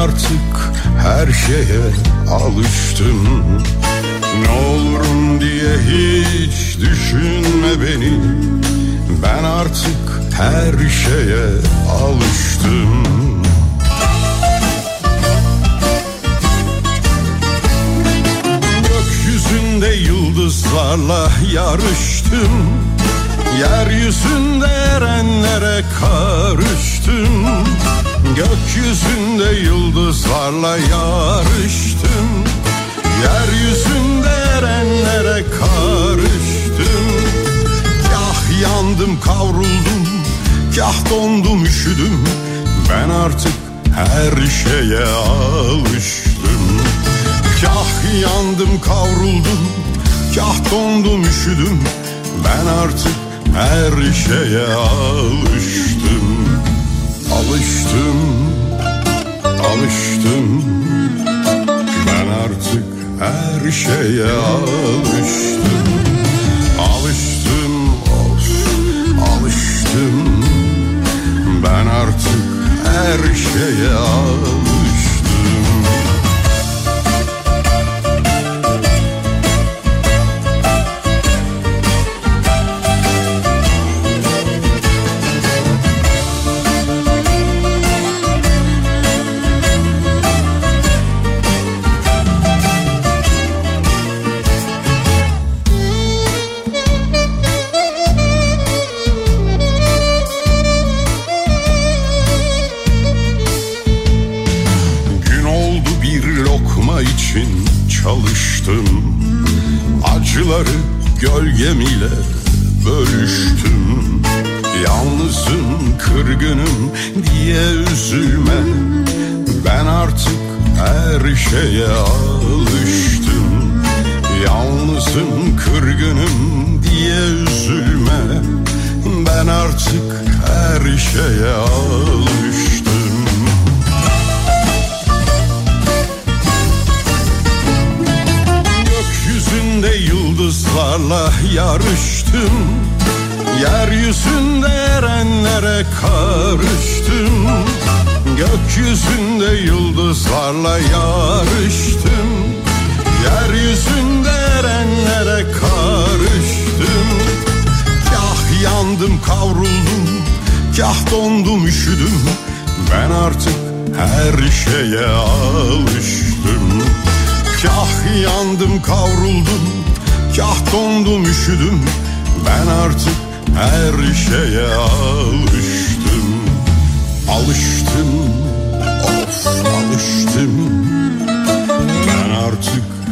artık her şeye alıştım Ne olurum diye hiç düşünme beni. Ben artık her şeye alıştım. Gökyüzünde yıldızlarla yarıştım. Yeryüzünde erenlere karıştım Gökyüzünde yıldızlarla yarıştım. Yeryüzünde erenlere karıştım. Kah yandım kavruldum. Kah dondum üşüdüm. Ben artık her şeye alıştım. Kah yandım kavruldum. Kah dondum üşüdüm. Ben artık her şeye alıştım Alıştım Alıştım. Ben artık her şeye alıştım. Alıştım of Alıştım. Ben artık her şeye alıştım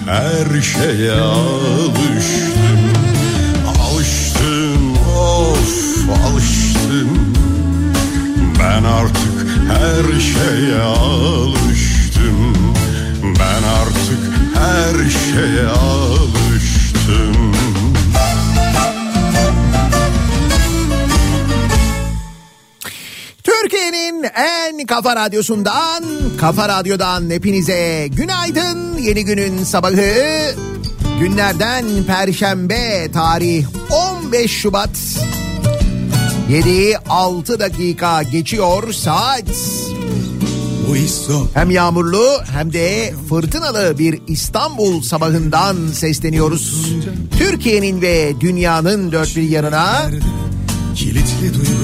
her şeye alıştım. Alıştım of alıştım. Ben artık her şeye alıştım. Ben artık her şeye alıştım Türkiye'nin en kafa radyosundan, kafa radyodan hepinize günaydın. Yeni günün sabahı günlerden perşembe tarih 15 Şubat. 7 6 dakika geçiyor saat. Hem yağmurlu hem de fırtınalı bir İstanbul sabahından sesleniyoruz. Türkiye'nin ve dünyanın dört bir yanına. Kilitli kapılar.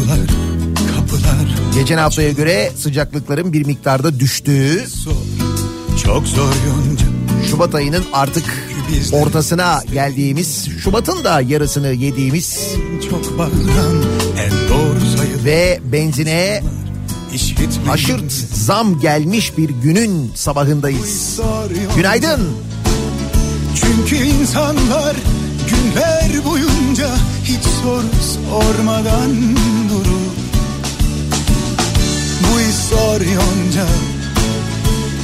Geçen haftaya göre sıcaklıkların bir miktarda düştüğü. Çok zor yonca. Şubat ayının artık ortasına geldiğimiz, Şubat'ın da yarısını yediğimiz Çok en doğru ve benzine aşırt zam gelmiş bir günün sabahındayız. Günaydın. Çünkü insanlar günler boyunca hiç soru sormadan. Bu zor yonca.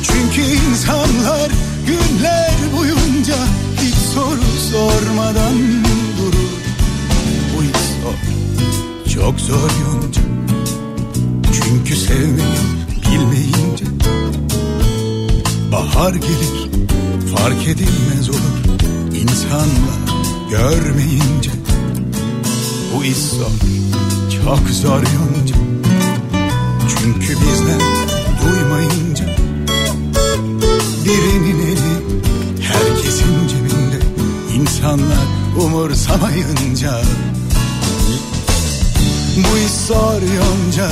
Çünkü insanlar günler boyunca hiç soru sormadan durur. Bu iş çok zor yonca. Çünkü sevmeyi bilmeyince bahar gelir fark edilmez olur insanlar görmeyince bu iş çok zor yonca çünkü bizden duymayınca birinin eli herkesin cebinde insanlar umursamayınca bu iş zor yonca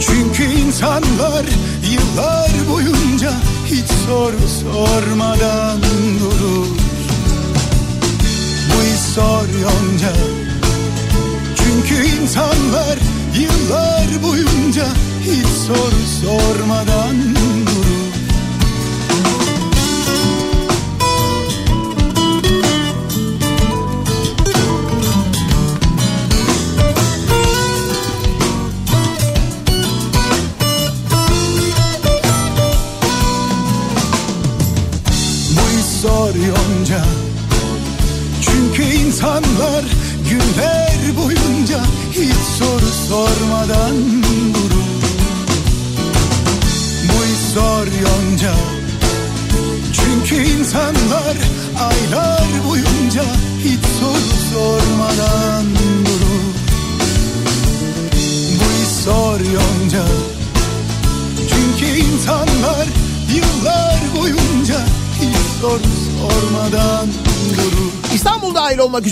çünkü insanlar yıllar boyunca hiç soru sormadan durur. Bu iş zor yonca. Çünkü insanlar yıllar boyunca hiç soru sormadan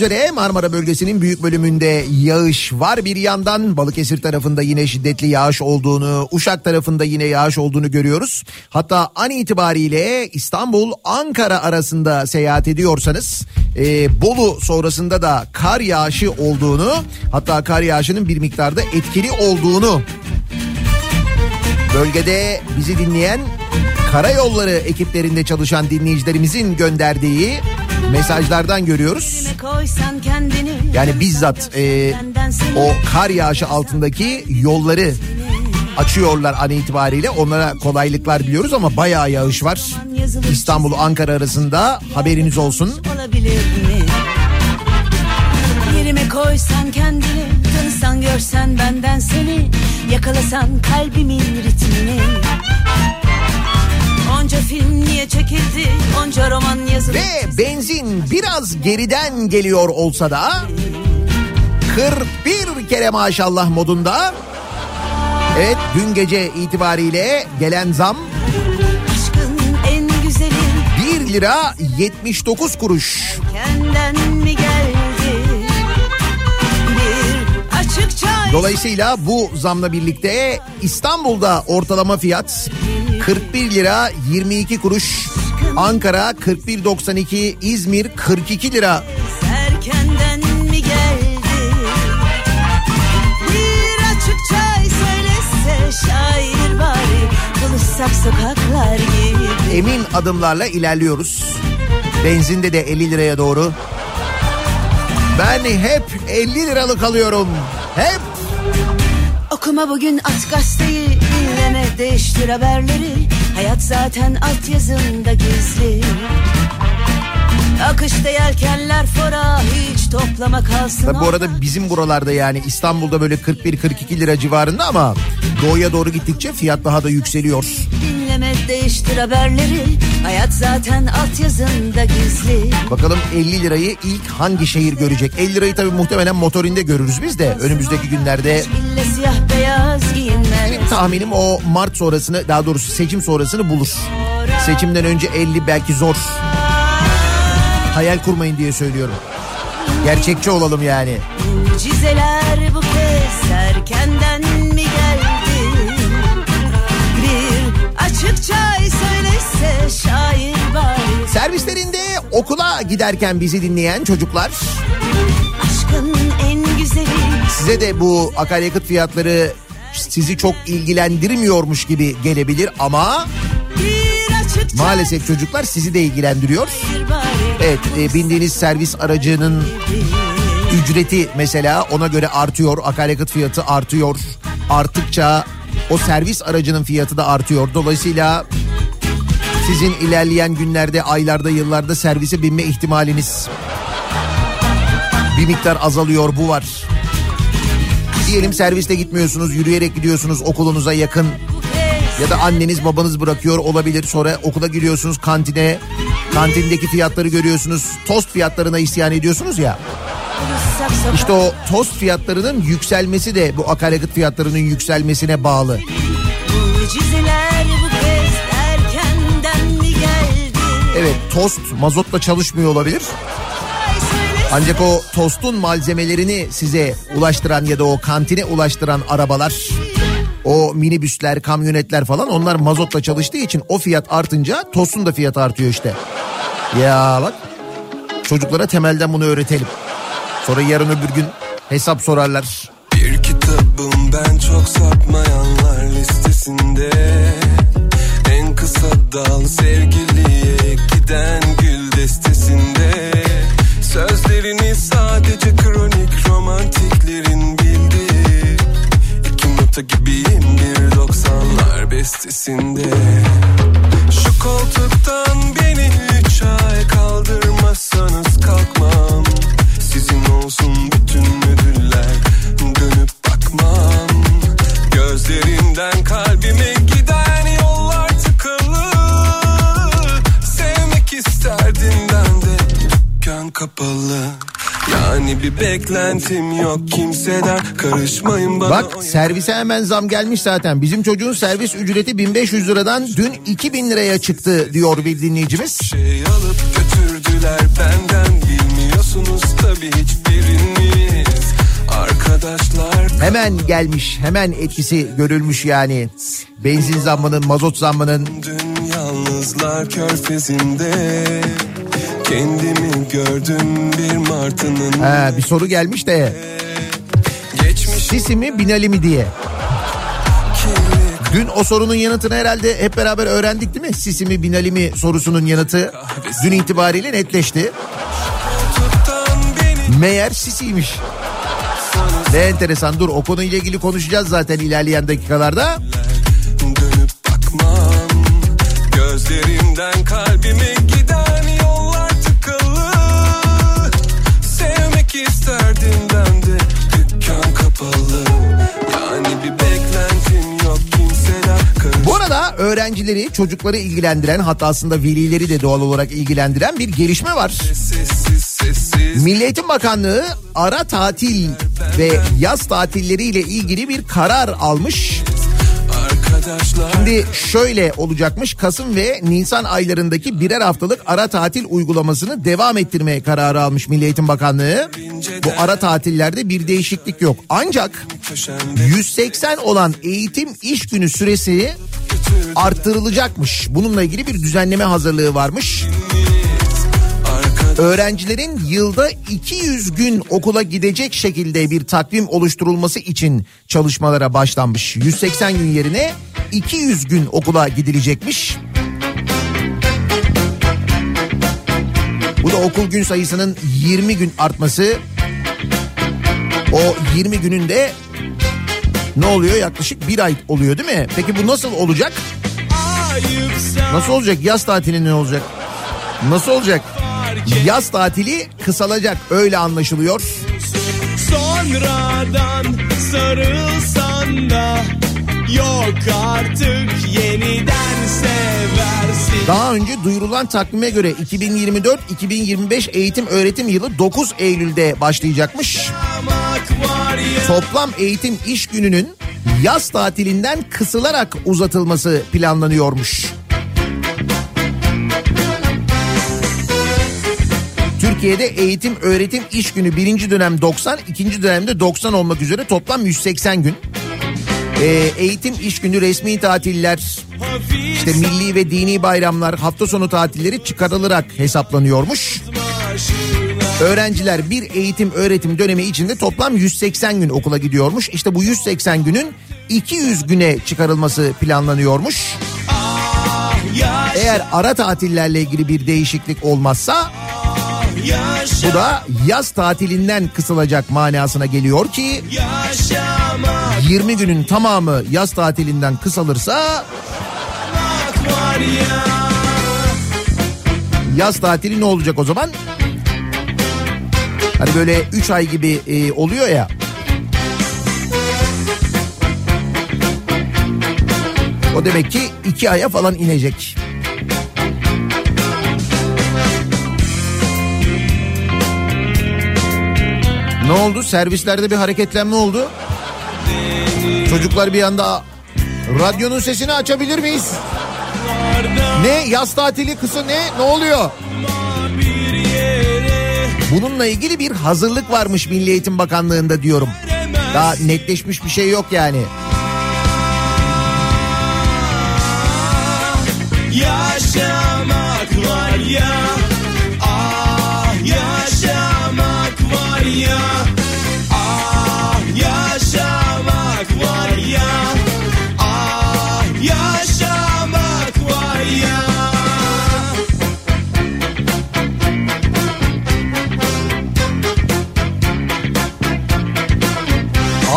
üzere Marmara bölgesinin büyük bölümünde yağış var. Bir yandan Balıkesir tarafında yine şiddetli yağış olduğunu, Uşak tarafında yine yağış olduğunu görüyoruz. Hatta an itibariyle İstanbul Ankara arasında seyahat ediyorsanız e, Bolu sonrasında da kar yağışı olduğunu hatta kar yağışının bir miktarda etkili olduğunu bölgede bizi dinleyen karayolları ekiplerinde çalışan dinleyicilerimizin gönderdiği mesajlardan görüyoruz. Yani bizzat e, o kar yağışı altındaki yolları açıyorlar an itibariyle. Onlara kolaylıklar biliyoruz ama bayağı yağış var. İstanbul Ankara arasında haberiniz olsun. Yerime koysan kendini, tanısan görsen benden seni, yakalasan kalbimin ritmini. Onca film niye çekildi, onca roman yazıldı. Ve benzin biraz geriden geliyor olsa da 41 kere maşallah modunda. Evet dün gece itibariyle gelen zam Aşkın en güzeli 1 lira 79 kuruş. kendinden Dolayısıyla bu zamla birlikte İstanbul'da ortalama fiyat 41 lira 22 kuruş. Ankara 41.92, İzmir 42 lira. Emin adımlarla ilerliyoruz. Benzinde de 50 liraya doğru. Ben hep 50 liralık alıyorum. Hep. Okuma bugün at gazeteyi, dinleme değiştir haberleri. Hayat zaten altyazında gizli. Akışta yelkenler fora hiç toplama kalsın. Tabii bu arada bizim buralarda yani İstanbul'da böyle 41-42 lira civarında ama doğuya doğru gittikçe fiyat daha da yükseliyor. Dinleme değiştir haberleri. Hayat zaten altyazında gizli. Bakalım 50 lirayı ilk hangi şehir görecek? 50 lirayı tabii muhtemelen motorinde görürüz biz de önümüzdeki günlerde. İlle siyah beyaz giyinmez. Tahminim o Mart sonrasını daha doğrusu seçim sonrasını bulur. Seçimden önce 50 belki zor. Hayal kurmayın diye söylüyorum. Gerçekçi olalım yani. Mucizeler bu kez erkenden mi geldi? Bir açıkça söylese şair bari. Servislerinde okula giderken bizi dinleyen çocuklar Aşkın en güzeli. size de bu akaryakıt fiyatları sizi çok ilgilendirmiyormuş gibi gelebilir ama maalesef çocuklar sizi de ilgilendiriyor. Evet e, bindiğiniz servis aracının ücreti mesela ona göre artıyor. Akaryakıt fiyatı artıyor. Arttıkça o servis aracının fiyatı da artıyor. Dolayısıyla sizin ilerleyen günlerde, aylarda, yıllarda servise binme ihtimaliniz bir miktar azalıyor bu var. Diyelim serviste gitmiyorsunuz, yürüyerek gidiyorsunuz okulunuza yakın ya da anneniz babanız bırakıyor olabilir. Sonra okula giriyorsunuz kantine. Kantindeki fiyatları görüyorsunuz. Tost fiyatlarına isyan ediyorsunuz ya. İşte o tost fiyatlarının yükselmesi de bu akaryakıt fiyatlarının yükselmesine bağlı. Evet tost mazotla çalışmıyor olabilir. Ancak o tostun malzemelerini size ulaştıran ya da o kantine ulaştıran arabalar, o minibüsler, kamyonetler falan onlar mazotla çalıştığı için o fiyat artınca tostun da fiyatı artıyor işte. Ya bak çocuklara temelden bunu öğretelim. Sonra yarın öbür gün hesap sorarlar. Bir kitabım ben çok sapmayanlar listesinde En kısa dal sevgiliye giden gül destesinde Sözlerini sadece kronik romantiklerin bildiği. İki nota gibiyim bir doksanlar bestesinde. Şu koltuktan beni üç ay kaldırmazsanız kalkmam. Sizin olsun bütün ödüller dönüp bakmam. Gözlerimden kalbime kapalı Yani bir beklentim yok kimseden Karışmayın bana Bak servise hemen zam gelmiş zaten. Bizim çocuğun servis ücreti 1500 liradan dün 2000 liraya çıktı diyor bir dinleyicimiz. şey alıp götürdüler benden Bilmiyorsunuz tabii hiçbiriniz Arkadaşlar Hemen gelmiş hemen etkisi görülmüş yani. Benzin zammının mazot zammının dün yalnızlar körfezinde Kendimi gördüm bir martının Ha, bir soru gelmiş de Geçmiş Sisi mi Binali mi diye. Dün o sorunun yanıtını herhalde hep beraber öğrendik değil mi? Sisi mi Binali mi sorusunun yanıtı dün itibariyle netleşti. Meğer Sisi'ymiş. Ne enteresan dur o konuyla ilgili konuşacağız zaten ilerleyen dakikalarda. dönüp bakmam Gözlerimden kalbime öğrencileri, çocukları ilgilendiren hatta aslında velileri de doğal olarak ilgilendiren bir gelişme var. Milli Eğitim Bakanlığı ara tatil ve yaz tatilleriyle ilgili bir karar almış. Şimdi şöyle olacakmış Kasım ve Nisan aylarındaki birer haftalık ara tatil uygulamasını devam ettirmeye kararı almış Milli Eğitim Bakanlığı. Bu ara tatillerde bir değişiklik yok. Ancak köşemde 180 olan eğitim iş günü süresi arttırılacakmış. Bununla ilgili bir düzenleme hazırlığı varmış. Öğrencilerin yılda 200 gün okula gidecek şekilde bir takvim oluşturulması için çalışmalara başlanmış. 180 gün yerine 200 gün okula gidilecekmiş. Bu da okul gün sayısının 20 gün artması. O 20 günün de ne oluyor? Yaklaşık bir ay oluyor değil mi? Peki bu nasıl olacak? Nasıl olacak? Yaz tatili ne olacak? Nasıl olacak? Yaz tatili kısalacak öyle anlaşılıyor. Sonradan sarılsan da yok artık yeniden seversin. Daha önce duyurulan takvime göre 2024-2025 eğitim öğretim yılı 9 Eylül'de başlayacakmış. Toplam eğitim iş gününün yaz tatilinden kısılarak uzatılması planlanıyormuş. Türkiye'de eğitim öğretim iş günü birinci dönem 90, ikinci dönemde 90 olmak üzere toplam 180 gün. Ee, eğitim iş günü resmi tatiller, işte milli ve dini bayramlar, hafta sonu tatilleri çıkarılarak hesaplanıyormuş. Öğrenciler bir eğitim öğretim dönemi içinde toplam 180 gün okula gidiyormuş. İşte bu 180 günün 200 güne çıkarılması planlanıyormuş. Eğer ara tatillerle ilgili bir değişiklik olmazsa bu da yaz tatilinden kısılacak manasına geliyor ki yaşamak 20 günün tamamı yaz tatilinden kısalırsa yaz tatili ne olacak o zaman? Hani böyle 3 ay gibi e, oluyor ya. O demek ki 2 aya falan inecek. Ne oldu? Servislerde bir hareketlenme oldu. Çocuklar bir anda radyonun sesini açabilir miyiz? Ne yaz tatili kısa ne? Ne oluyor? Bununla ilgili bir hazırlık varmış Milli Eğitim Bakanlığı'nda diyorum. Daha netleşmiş bir şey yok yani. Yaşamak var ya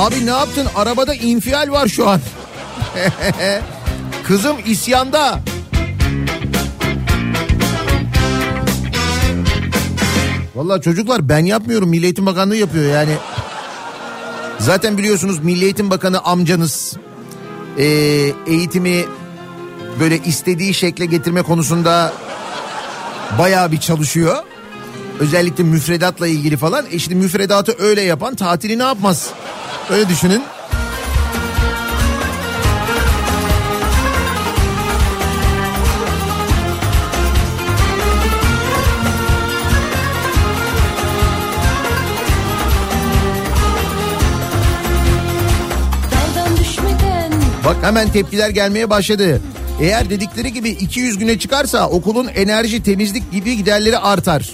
Abi ne yaptın? Arabada infial var şu an. Kızım isyanda. Vallahi çocuklar ben yapmıyorum. Milli Eğitim Bakanlığı yapıyor yani. Zaten biliyorsunuz Milli Eğitim Bakanı amcanız ee, eğitimi böyle istediği şekle getirme konusunda bayağı bir çalışıyor. Özellikle müfredatla ilgili falan. E şimdi müfredatı öyle yapan tatili ne yapmaz? Öyle düşünün. Bak hemen tepkiler gelmeye başladı. Eğer dedikleri gibi 200 güne çıkarsa okulun enerji, temizlik gibi giderleri artar.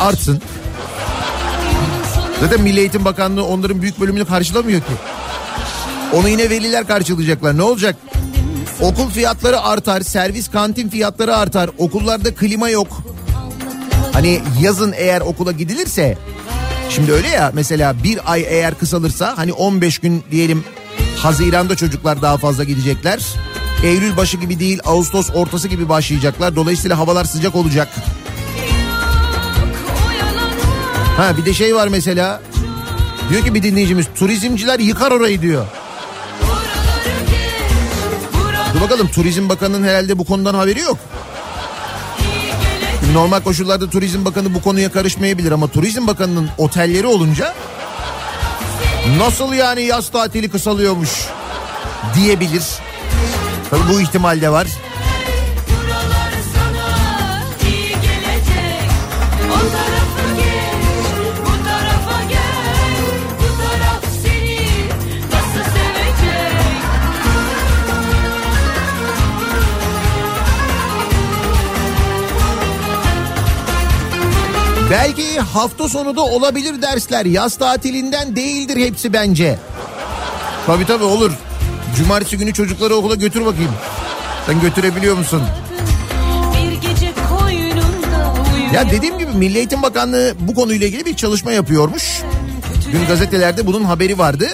Artsın. Zaten Milli Eğitim Bakanlığı onların büyük bölümünü karşılamıyor ki. Onu yine veliler karşılayacaklar. Ne olacak? Okul fiyatları artar, servis kantin fiyatları artar. Okullarda klima yok. Hani yazın eğer okula gidilirse Şimdi öyle ya mesela bir ay eğer kısalırsa hani 15 gün diyelim Haziran'da çocuklar daha fazla gidecekler. Eylül başı gibi değil Ağustos ortası gibi başlayacaklar. Dolayısıyla havalar sıcak olacak. Ha bir de şey var mesela. Diyor ki bir dinleyicimiz turizmciler yıkar orayı diyor. Dur bakalım Turizm Bakanı'nın herhalde bu konudan haberi yok. Normal koşullarda Turizm Bakanı bu konuya karışmayabilir ama Turizm Bakanı'nın otelleri olunca nasıl yani yaz tatili kısalıyormuş diyebilir. Tabii bu ihtimal de var. Belki hafta sonu da olabilir dersler. Yaz tatilinden değildir hepsi bence. Tabii tabii olur. Cumartesi günü çocukları okula götür bakayım. Sen götürebiliyor musun? Ya dediğim gibi Milli Eğitim Bakanlığı bu konuyla ilgili bir çalışma yapıyormuş. Dün gazetelerde bunun haberi vardı.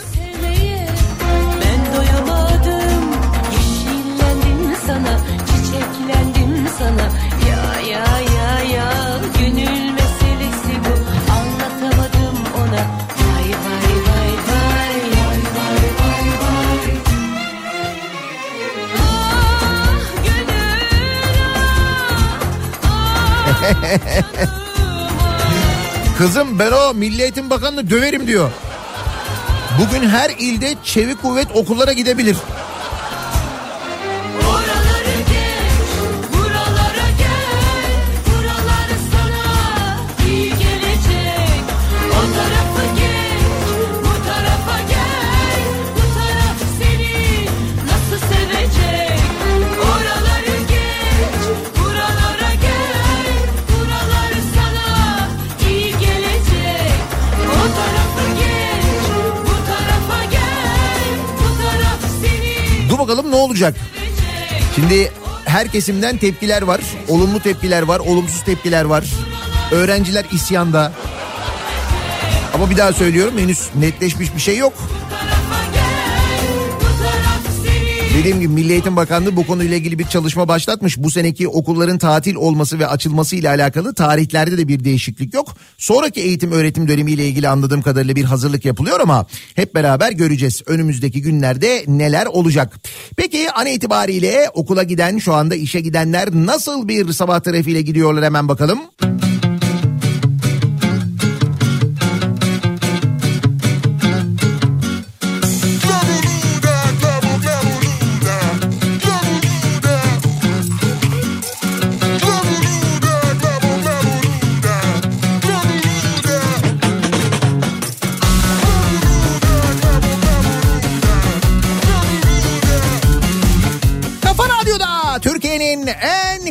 Kızım ben o Milli Eğitim Bakanı'nı döverim diyor. Bugün her ilde çevik kuvvet okullara gidebilir. Bakalım ne olacak? Şimdi her kesimden tepkiler var. Olumlu tepkiler var, olumsuz tepkiler var. Öğrenciler isyanda. Ama bir daha söylüyorum henüz netleşmiş bir şey yok. Dediğim gibi Milli Eğitim Bakanlığı bu konuyla ilgili bir çalışma başlatmış. Bu seneki okulların tatil olması ve açılması ile alakalı tarihlerde de bir değişiklik yok. Sonraki eğitim öğretim dönemiyle ilgili anladığım kadarıyla bir hazırlık yapılıyor ama hep beraber göreceğiz. Önümüzdeki günlerde neler olacak. Peki an itibariyle okula giden şu anda işe gidenler nasıl bir sabah trafiğiyle gidiyorlar hemen bakalım. Kafa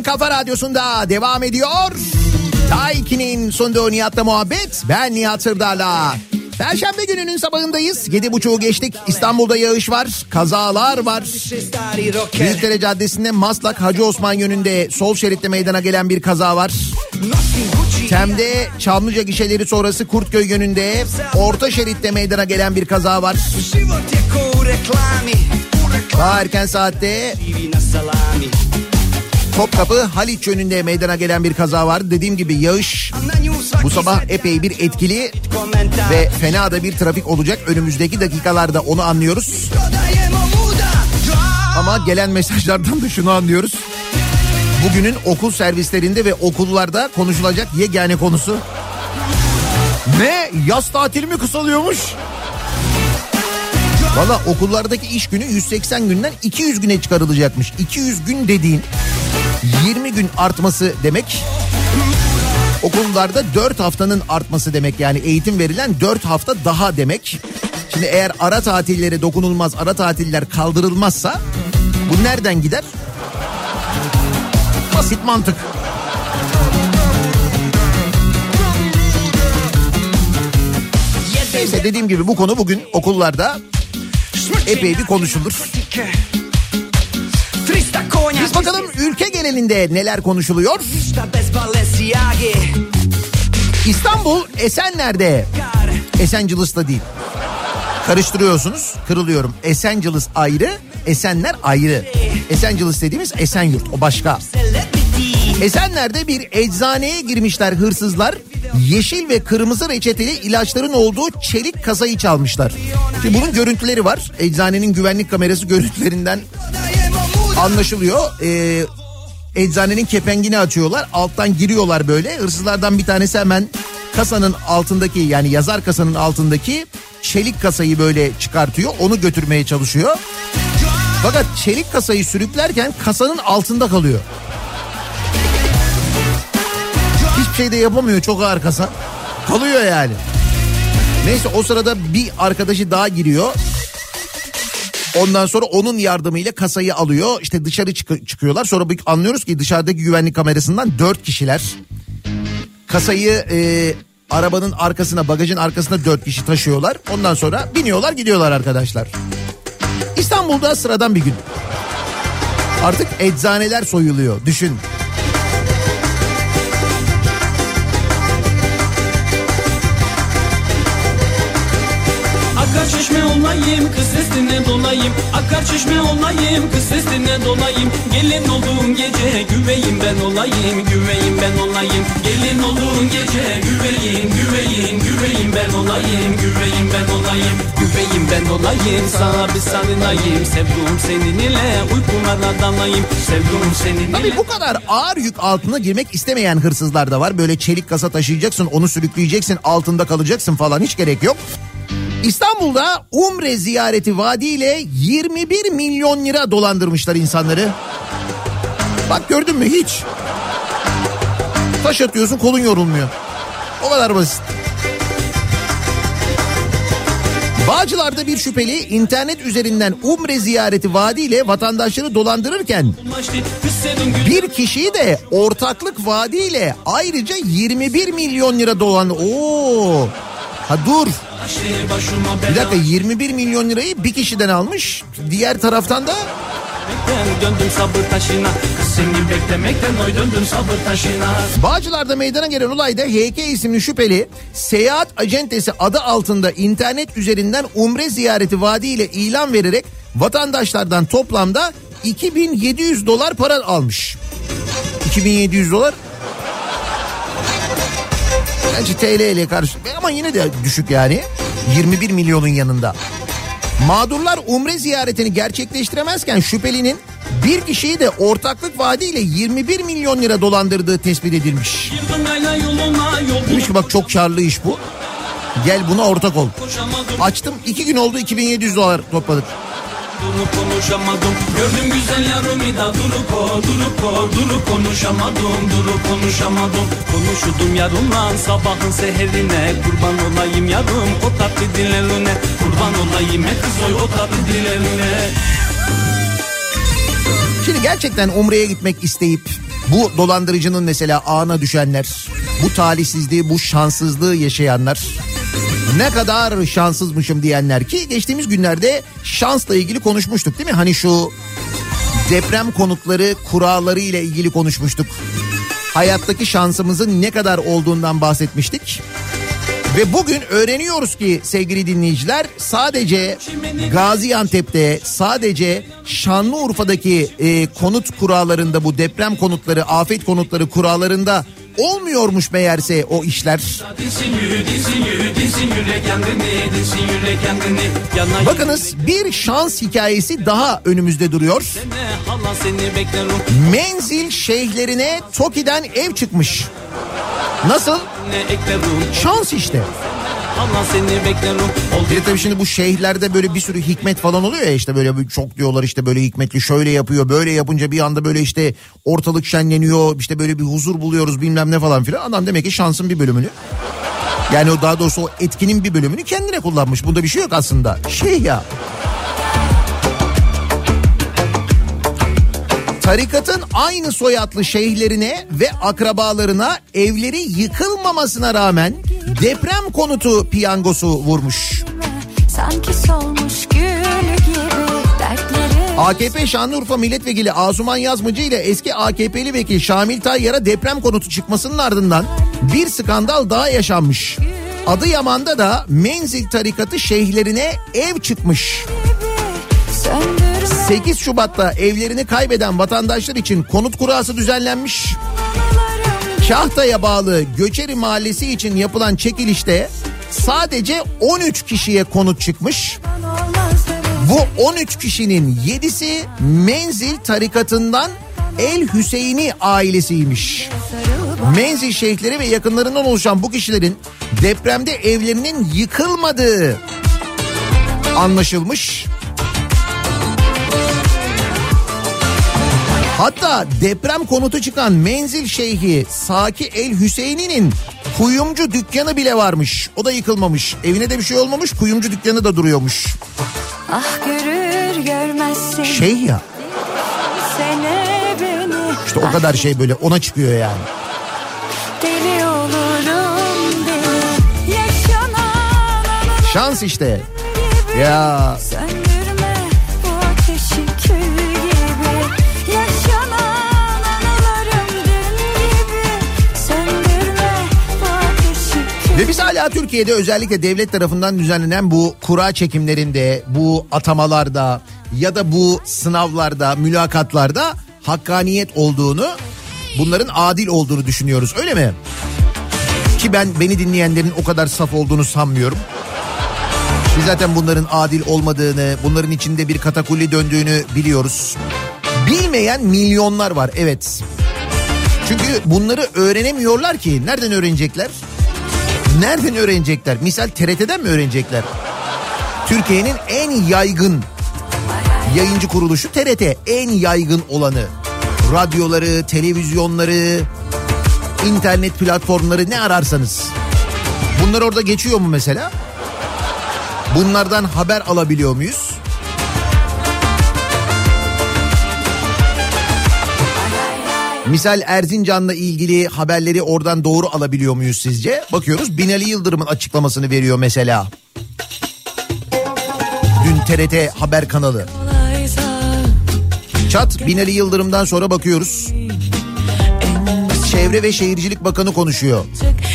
kafa radyosunda devam ediyor. Daiki'nin sunduğu Nihat'la muhabbet. Ben Nihat Sırdar'la. Perşembe gününün sabahındayız. Yedi buçuğu geçtik. İstanbul'da yağış var. Kazalar var. Büyükdere Caddesi'nde Maslak Hacı Osman yönünde sol şeritte meydana gelen bir kaza var. Tem'de Çamlıca gişeleri sonrası Kurtköy yönünde orta şeritte meydana gelen bir kaza var. Daha erken saatte Topkapı Haliç yönünde meydana gelen bir kaza var. Dediğim gibi yağış bu sabah epey bir etkili ve fena da bir trafik olacak. Önümüzdeki dakikalarda onu anlıyoruz. Ama gelen mesajlardan da şunu anlıyoruz. Bugünün okul servislerinde ve okullarda konuşulacak yegane konusu. Ne? Yaz tatili mi kısalıyormuş? Valla okullardaki iş günü 180 günden 200 güne çıkarılacakmış. 200 gün dediğin 20 gün artması demek. Okullarda 4 haftanın artması demek yani eğitim verilen 4 hafta daha demek. Şimdi eğer ara tatillere dokunulmaz, ara tatiller kaldırılmazsa bu nereden gider? Basit mantık. Neyse dediğim gibi bu konu bugün okullarda epey bir konuşulur. Biz bakalım ülke genelinde neler konuşuluyor? İstanbul Esenler'de. Esencilis'te değil. Karıştırıyorsunuz. Kırılıyorum. Esencilis ayrı, Esenler ayrı. Esencilis dediğimiz Esenyurt. O başka. Esenler'de bir eczaneye girmişler hırsızlar. Yeşil ve kırmızı reçeteli ilaçların olduğu çelik kasayı çalmışlar. Şimdi bunun görüntüleri var. Eczanenin güvenlik kamerası görüntülerinden anlaşılıyor. Ee, eczanenin kepengini açıyorlar. Alttan giriyorlar böyle. Hırsızlardan bir tanesi hemen kasanın altındaki yani yazar kasanın altındaki çelik kasayı böyle çıkartıyor. Onu götürmeye çalışıyor. Fakat çelik kasayı sürüklerken kasanın altında kalıyor. Hiçbir şey de yapamıyor çok ağır kasa. Kalıyor yani. Neyse o sırada bir arkadaşı daha giriyor. Ondan sonra onun yardımıyla kasayı alıyor. İşte dışarı çık- çıkıyorlar. Sonra anlıyoruz ki dışarıdaki güvenlik kamerasından dört kişiler. Kasayı e, arabanın arkasına bagajın arkasına dört kişi taşıyorlar. Ondan sonra biniyorlar gidiyorlar arkadaşlar. İstanbul'da sıradan bir gün. Artık eczaneler soyuluyor düşün. Olayım kız sesine dolayım. Akar çeşme olayım kız sesine dolayım. Gelin olduğun gece güveyim ben olayım Güveyim ben olayım. Gelin olduğun gece güveyim güveyim güveyim ben olayım Güveyim ben olayım. Güveyim ben olayım Sana bir sarılayım. Sevduğum senin ile uykulara dalayım. Sevduğum senin ile Tabii bu kadar ağır yük altına girmek istemeyen hırsızlar da var. Böyle çelik kasa taşıyacaksın, onu sürükleyeceksin, altında kalacaksın falan. Hiç gerek yok. İstanbul'da Umre ziyareti vaadiyle 21 milyon lira dolandırmışlar insanları. Bak gördün mü hiç. Taş atıyorsun kolun yorulmuyor. O kadar basit. Bağcılar'da bir şüpheli internet üzerinden Umre ziyareti vaadiyle vatandaşları dolandırırken bir kişiyi de ortaklık vaadiyle ayrıca 21 milyon lira dolan. Oo. Ha dur. Bir dakika 21 milyon lirayı bir kişiden almış. Diğer taraftan da Döndüm sabır taşına Kız seni beklemekten oy döndüm sabır taşına Bağcılar'da meydana gelen olayda HK isimli şüpheli seyahat acentesi adı altında internet üzerinden umre ziyareti vaadiyle ilan vererek vatandaşlardan toplamda 2700 dolar para almış. 2700 dolar Gerçi TL ile karşı ama yine de düşük yani. 21 milyonun yanında. Mağdurlar umre ziyaretini gerçekleştiremezken şüphelinin bir kişiyi de ortaklık vaadiyle 21 milyon lira dolandırdığı tespit edilmiş. Demiş ki bak çok karlı iş bu. Gel buna ortak ol. Açtım iki gün oldu 2700 dolar topladık. Durup konuşamadım. Gördüm güzel yarımı da durup o durup o durup konuşamadım Durup konuşamadım. Konuşudum yarımla sabahın seherine Kurban olayım yarım o tatlı dillerine. Kurban olayım e kız o tatlı dillerine. Şimdi gerçekten Umre'ye gitmek isteyip bu dolandırıcının mesela ağına düşenler, bu talihsizliği, bu şanssızlığı yaşayanlar ne kadar şanssızmışım diyenler ki geçtiğimiz günlerde şansla ilgili konuşmuştuk değil mi? Hani şu deprem konutları kuralları ile ilgili konuşmuştuk. Hayattaki şansımızın ne kadar olduğundan bahsetmiştik. Ve bugün öğreniyoruz ki sevgili dinleyiciler sadece Gaziantep'te sadece Şanlıurfa'daki e, konut kurallarında bu deprem konutları afet konutları kurallarında olmuyormuş meğerse o işler. Bakınız bir şans hikayesi daha önümüzde duruyor. Menzil şeyhlerine Toki'den ev çıkmış. Nasıl? Şans işte. Hala seni beklerim Bir de tabii şimdi bu şeyhlerde böyle bir sürü hikmet falan oluyor ya işte böyle çok diyorlar işte böyle hikmetli şöyle yapıyor böyle yapınca bir anda böyle işte ortalık şenleniyor işte böyle bir huzur buluyoruz bilmem ne falan filan. Adam demek ki şansın bir bölümünü yani o daha doğrusu o etkinin bir bölümünü kendine kullanmış. Bunda bir şey yok aslında. Şey ya. Tarikatın aynı soyadlı şeyhlerine ve akrabalarına evleri yıkılmamasına rağmen deprem konutu piyangosu vurmuş. Sanki solmuş gül gibi AKP Şanlıurfa Milletvekili Asuman Yazmacı ile eski AKP'li vekil Şamil Tayyar'a deprem konutu çıkmasının ardından bir skandal daha yaşanmış. Adıyaman'da da Menzil tarikatı şeyhlerine ev çıkmış. söndürme 8 Şubat'ta evlerini kaybeden vatandaşlar için konut kurası düzenlenmiş. Kahta'ya bağlı Göçeri Mahallesi için yapılan çekilişte sadece 13 kişiye konut çıkmış. Bu 13 kişinin 7'si Menzil tarikatından El Hüseyini ailesiymiş. Menzil şeyhleri ve yakınlarından oluşan bu kişilerin depremde evlerinin yıkılmadığı anlaşılmış. Hatta deprem konutu çıkan Menzil Şeyhi Saki El Hüseyini'nin kuyumcu dükkanı bile varmış. O da yıkılmamış. Evine de bir şey olmamış. Kuyumcu dükkanı da duruyormuş. Ah görür görmezsin Şey ya işte o kadar şey böyle ona çıkıyor yani. Deli olurum deli Şans işte. Ya Söndürme ve biz hala Türkiye Türkiye'de özellikle devlet tarafından düzenlenen bu kura çekimlerinde, bu atamalarda ya da bu sınavlarda, mülakatlarda hakkaniyet olduğunu, bunların adil olduğunu düşünüyoruz. Öyle mi? Ki ben beni dinleyenlerin o kadar saf olduğunu sanmıyorum. Biz zaten bunların adil olmadığını, bunların içinde bir katakulli döndüğünü biliyoruz. Bilmeyen milyonlar var evet. Çünkü bunları öğrenemiyorlar ki. Nereden öğrenecekler? Nereden öğrenecekler? Misal TRT'den mi öğrenecekler? Türkiye'nin en yaygın yayıncı kuruluşu TRT. En yaygın olanı. Radyoları, televizyonları, internet platformları ne ararsanız. Bunlar orada geçiyor mu mesela? Bunlardan haber alabiliyor muyuz? Misal Erzincan'la ilgili haberleri oradan doğru alabiliyor muyuz sizce? Bakıyoruz Binali Yıldırım'ın açıklamasını veriyor mesela. Dün TRT haber kanalı. Çat Binali Yıldırım'dan sonra bakıyoruz. Çevre ve Şehircilik Bakanı konuşuyor.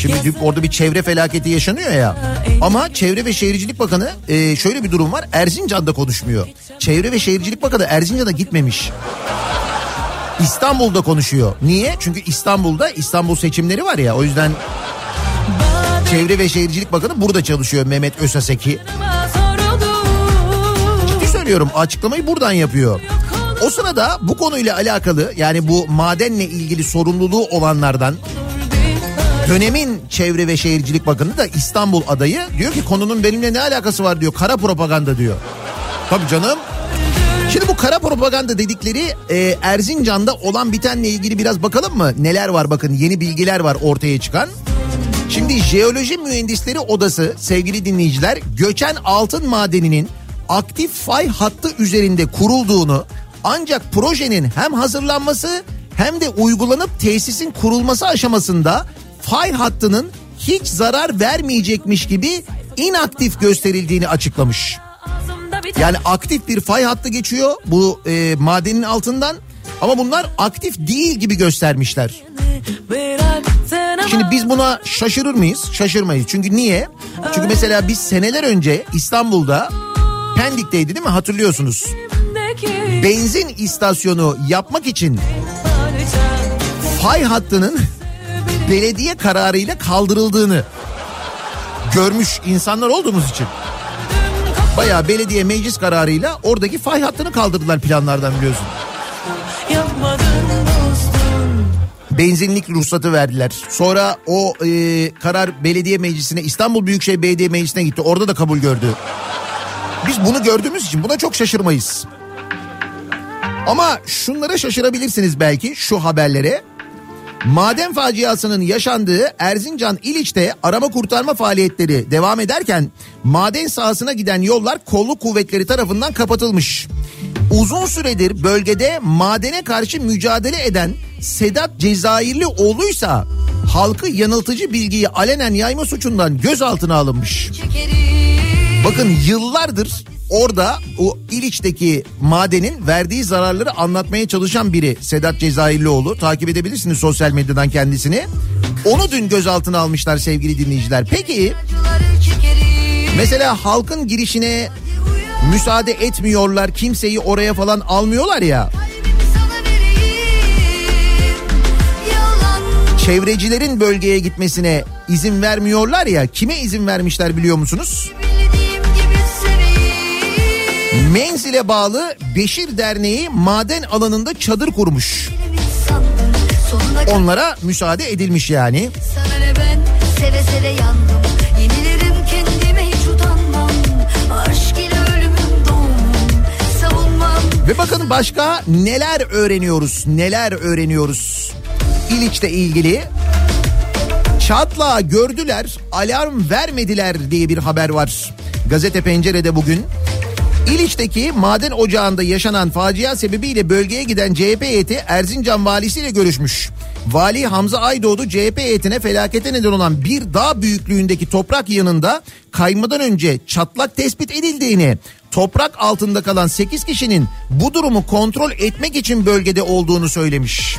Şimdi orada bir çevre felaketi yaşanıyor ya. Ama Çevre ve Şehircilik Bakanı e, şöyle bir durum var. Erzincan'da konuşmuyor. Çevre ve Şehircilik Bakanı Erzincan'a gitmemiş. İstanbul'da konuşuyor. Niye? Çünkü İstanbul'da İstanbul seçimleri var ya o yüzden Çevre ve Şehircilik Bakanı burada çalışıyor Mehmet Ösaseki. Ciddi söylüyorum açıklamayı buradan yapıyor. O sırada bu konuyla alakalı yani bu madenle ilgili sorumluluğu olanlardan dönemin Çevre ve Şehircilik Bakanı da İstanbul adayı diyor ki konunun benimle ne alakası var diyor. Kara propaganda diyor. Tabii canım. Şimdi bu kara propaganda dedikleri e, Erzincan'da olan bitenle ilgili biraz bakalım mı? Neler var bakın yeni bilgiler var ortaya çıkan. Şimdi Jeoloji Mühendisleri Odası sevgili dinleyiciler göçen altın madeninin aktif fay hattı üzerinde kurulduğunu ancak projenin hem hazırlanması hem de uygulanıp tesisin kurulması aşamasında fay hattının hiç zarar vermeyecekmiş gibi inaktif gösterildiğini açıklamış. Yani aktif bir fay hattı geçiyor bu e, madenin altından ama bunlar aktif değil gibi göstermişler. Şimdi biz buna şaşırır mıyız? Şaşırmayız. Çünkü niye? Çünkü mesela biz seneler önce İstanbul'da Pendik'teydi değil mi? Hatırlıyorsunuz. Benzin istasyonu yapmak için fay hattının belediye kararıyla kaldırıldığını görmüş insanlar olduğumuz için. Bayağı belediye meclis kararıyla oradaki fay hattını kaldırdılar planlardan biliyorsun. Benzinlik ruhsatı verdiler. Sonra o e, karar belediye meclisine İstanbul Büyükşehir Belediye Meclisi'ne gitti. Orada da kabul gördü. Biz bunu gördüğümüz için buna çok şaşırmayız. Ama şunlara şaşırabilirsiniz belki şu haberlere. Maden faciasının yaşandığı Erzincan İliç'te arama kurtarma faaliyetleri devam ederken maden sahasına giden yollar kolluk kuvvetleri tarafından kapatılmış. Uzun süredir bölgede madene karşı mücadele eden Sedat Cezayirli oğluysa halkı yanıltıcı bilgiyi alenen yayma suçundan gözaltına alınmış. Bakın yıllardır orada o İliç'teki madenin verdiği zararları anlatmaya çalışan biri Sedat Cezayirlioğlu. Takip edebilirsiniz sosyal medyadan kendisini. Onu dün gözaltına almışlar sevgili dinleyiciler. Peki mesela halkın girişine müsaade etmiyorlar kimseyi oraya falan almıyorlar ya. Çevrecilerin bölgeye gitmesine izin vermiyorlar ya kime izin vermişler biliyor musunuz? Menzile bağlı Beşir Derneği maden alanında çadır kurmuş. Onlara müsaade edilmiş yani. Sana ne ben seve seve yandım Yenilirim kendime hiç utanmam Aşk ile ölümün doğumum Savunmam Ve bakın başka neler öğreniyoruz, neler öğreniyoruz. İliç'le ilgili Çatla gördüler, alarm vermediler diye bir haber var. Gazete Pencere'de bugün. İliç'teki maden ocağında yaşanan facia sebebiyle bölgeye giden CHP heyeti Erzincan valisiyle görüşmüş. Vali Hamza Aydoğdu CHP heyetine felakete neden olan bir dağ büyüklüğündeki toprak yanında kaymadan önce çatlak tespit edildiğini, toprak altında kalan 8 kişinin bu durumu kontrol etmek için bölgede olduğunu söylemiş.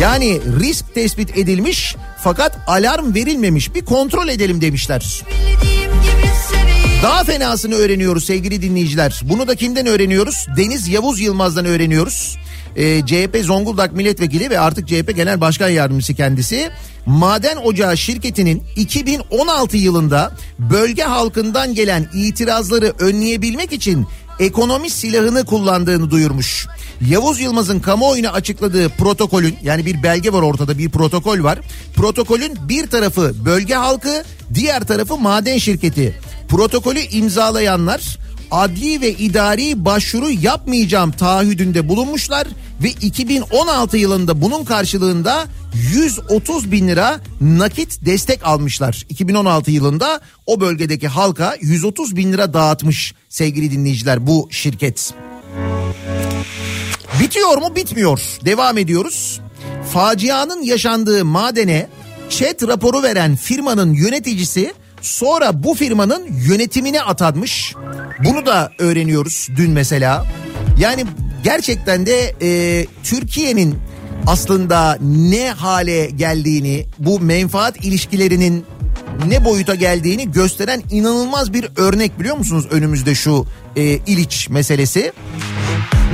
Yani risk tespit edilmiş fakat alarm verilmemiş bir kontrol edelim demişler. Daha fenasını öğreniyoruz sevgili dinleyiciler. Bunu da kimden öğreniyoruz? Deniz Yavuz Yılmaz'dan öğreniyoruz. Ee, CHP Zonguldak Milletvekili ve artık CHP Genel Başkan Yardımcısı kendisi. Maden Ocağı şirketinin 2016 yılında bölge halkından gelen itirazları önleyebilmek için ekonomi silahını kullandığını duyurmuş. Yavuz Yılmaz'ın kamuoyuna açıkladığı protokolün yani bir belge var ortada bir protokol var. Protokolün bir tarafı bölge halkı diğer tarafı maden şirketi. Protokolü imzalayanlar adli ve idari başvuru yapmayacağım taahhüdünde bulunmuşlar ve 2016 yılında bunun karşılığında 130 bin lira nakit destek almışlar. 2016 yılında o bölgedeki halka 130 bin lira dağıtmış sevgili dinleyiciler bu şirket. Bitiyor mu? Bitmiyor. Devam ediyoruz. Facianın yaşandığı madene chat raporu veren firmanın yöneticisi sonra bu firmanın yönetimine atanmış. Bunu da öğreniyoruz dün mesela. Yani gerçekten de e, Türkiye'nin aslında ne hale geldiğini, bu menfaat ilişkilerinin ne boyuta geldiğini gösteren inanılmaz bir örnek biliyor musunuz önümüzde şu e, İliç meselesi.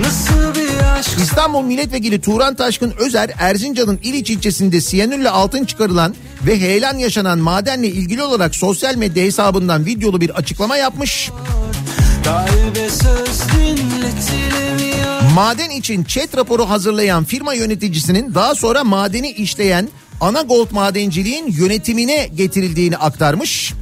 Nasıl bir İstanbul Milletvekili Turan Taşkın Özer Erzincan'ın İliç ilçesinde siyanürle altın çıkarılan ve heyelan yaşanan madenle ilgili olarak sosyal medya hesabından videolu bir açıklama yapmış. Maden için chat raporu hazırlayan firma yöneticisinin daha sonra madeni işleyen Ana Gold Madenciliğin yönetimine getirildiğini aktarmış.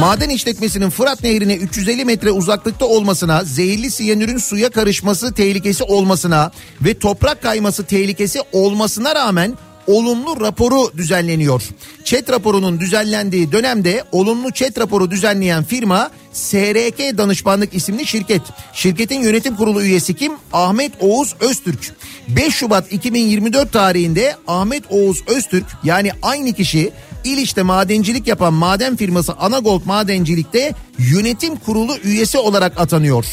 Maden işletmesinin Fırat Nehri'ne 350 metre uzaklıkta olmasına, zehirli siyanürün suya karışması tehlikesi olmasına ve toprak kayması tehlikesi olmasına rağmen olumlu raporu düzenleniyor. Çet raporunun düzenlendiği dönemde olumlu çet raporu düzenleyen firma SRK Danışmanlık isimli şirket. Şirketin yönetim kurulu üyesi kim? Ahmet Oğuz Öztürk. 5 Şubat 2024 tarihinde Ahmet Oğuz Öztürk yani aynı kişi İliç'te madencilik yapan maden firması Anagold Madencilik'te yönetim kurulu üyesi olarak atanıyor.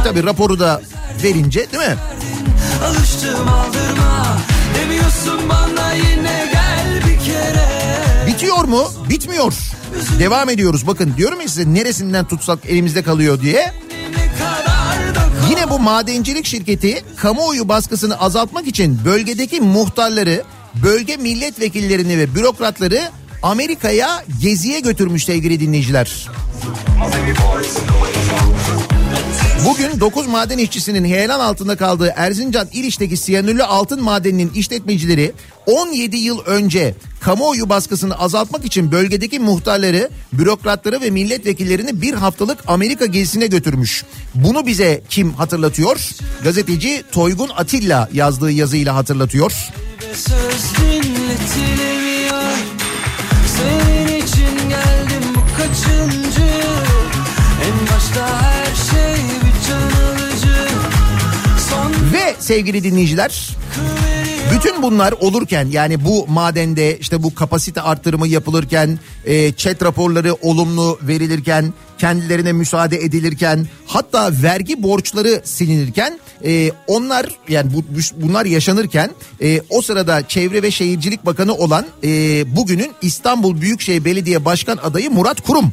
E tabi raporu da verince değil mi? Alıştım aldırma Demiyorsun bana yine gel bir kere Bitiyor mu? Bitmiyor. Devam ediyoruz. Bakın diyorum ya size neresinden tutsak elimizde kalıyor diye. Yine bu madencilik şirketi kamuoyu baskısını azaltmak için bölgedeki muhtarları, bölge milletvekillerini ve bürokratları Amerika'ya geziye götürmüş sevgili dinleyiciler. Bugün 9 maden işçisinin heyelan altında kaldığı Erzincan İliç'teki siyanürlü altın madeninin işletmecileri 17 yıl önce kamuoyu baskısını azaltmak için bölgedeki muhtarları, bürokratları ve milletvekillerini bir haftalık Amerika gezisine götürmüş. Bunu bize kim hatırlatıyor? Gazeteci Toygun Atilla yazdığı yazıyla hatırlatıyor. Söz dinletilemiyor sevgili dinleyiciler. Bütün bunlar olurken yani bu madende işte bu kapasite arttırımı yapılırken e, chat raporları olumlu verilirken kendilerine müsaade edilirken hatta vergi borçları silinirken e, onlar yani bu, bunlar yaşanırken e, o sırada Çevre ve Şehircilik Bakanı olan e, bugünün İstanbul Büyükşehir Belediye Başkan adayı Murat Kurum.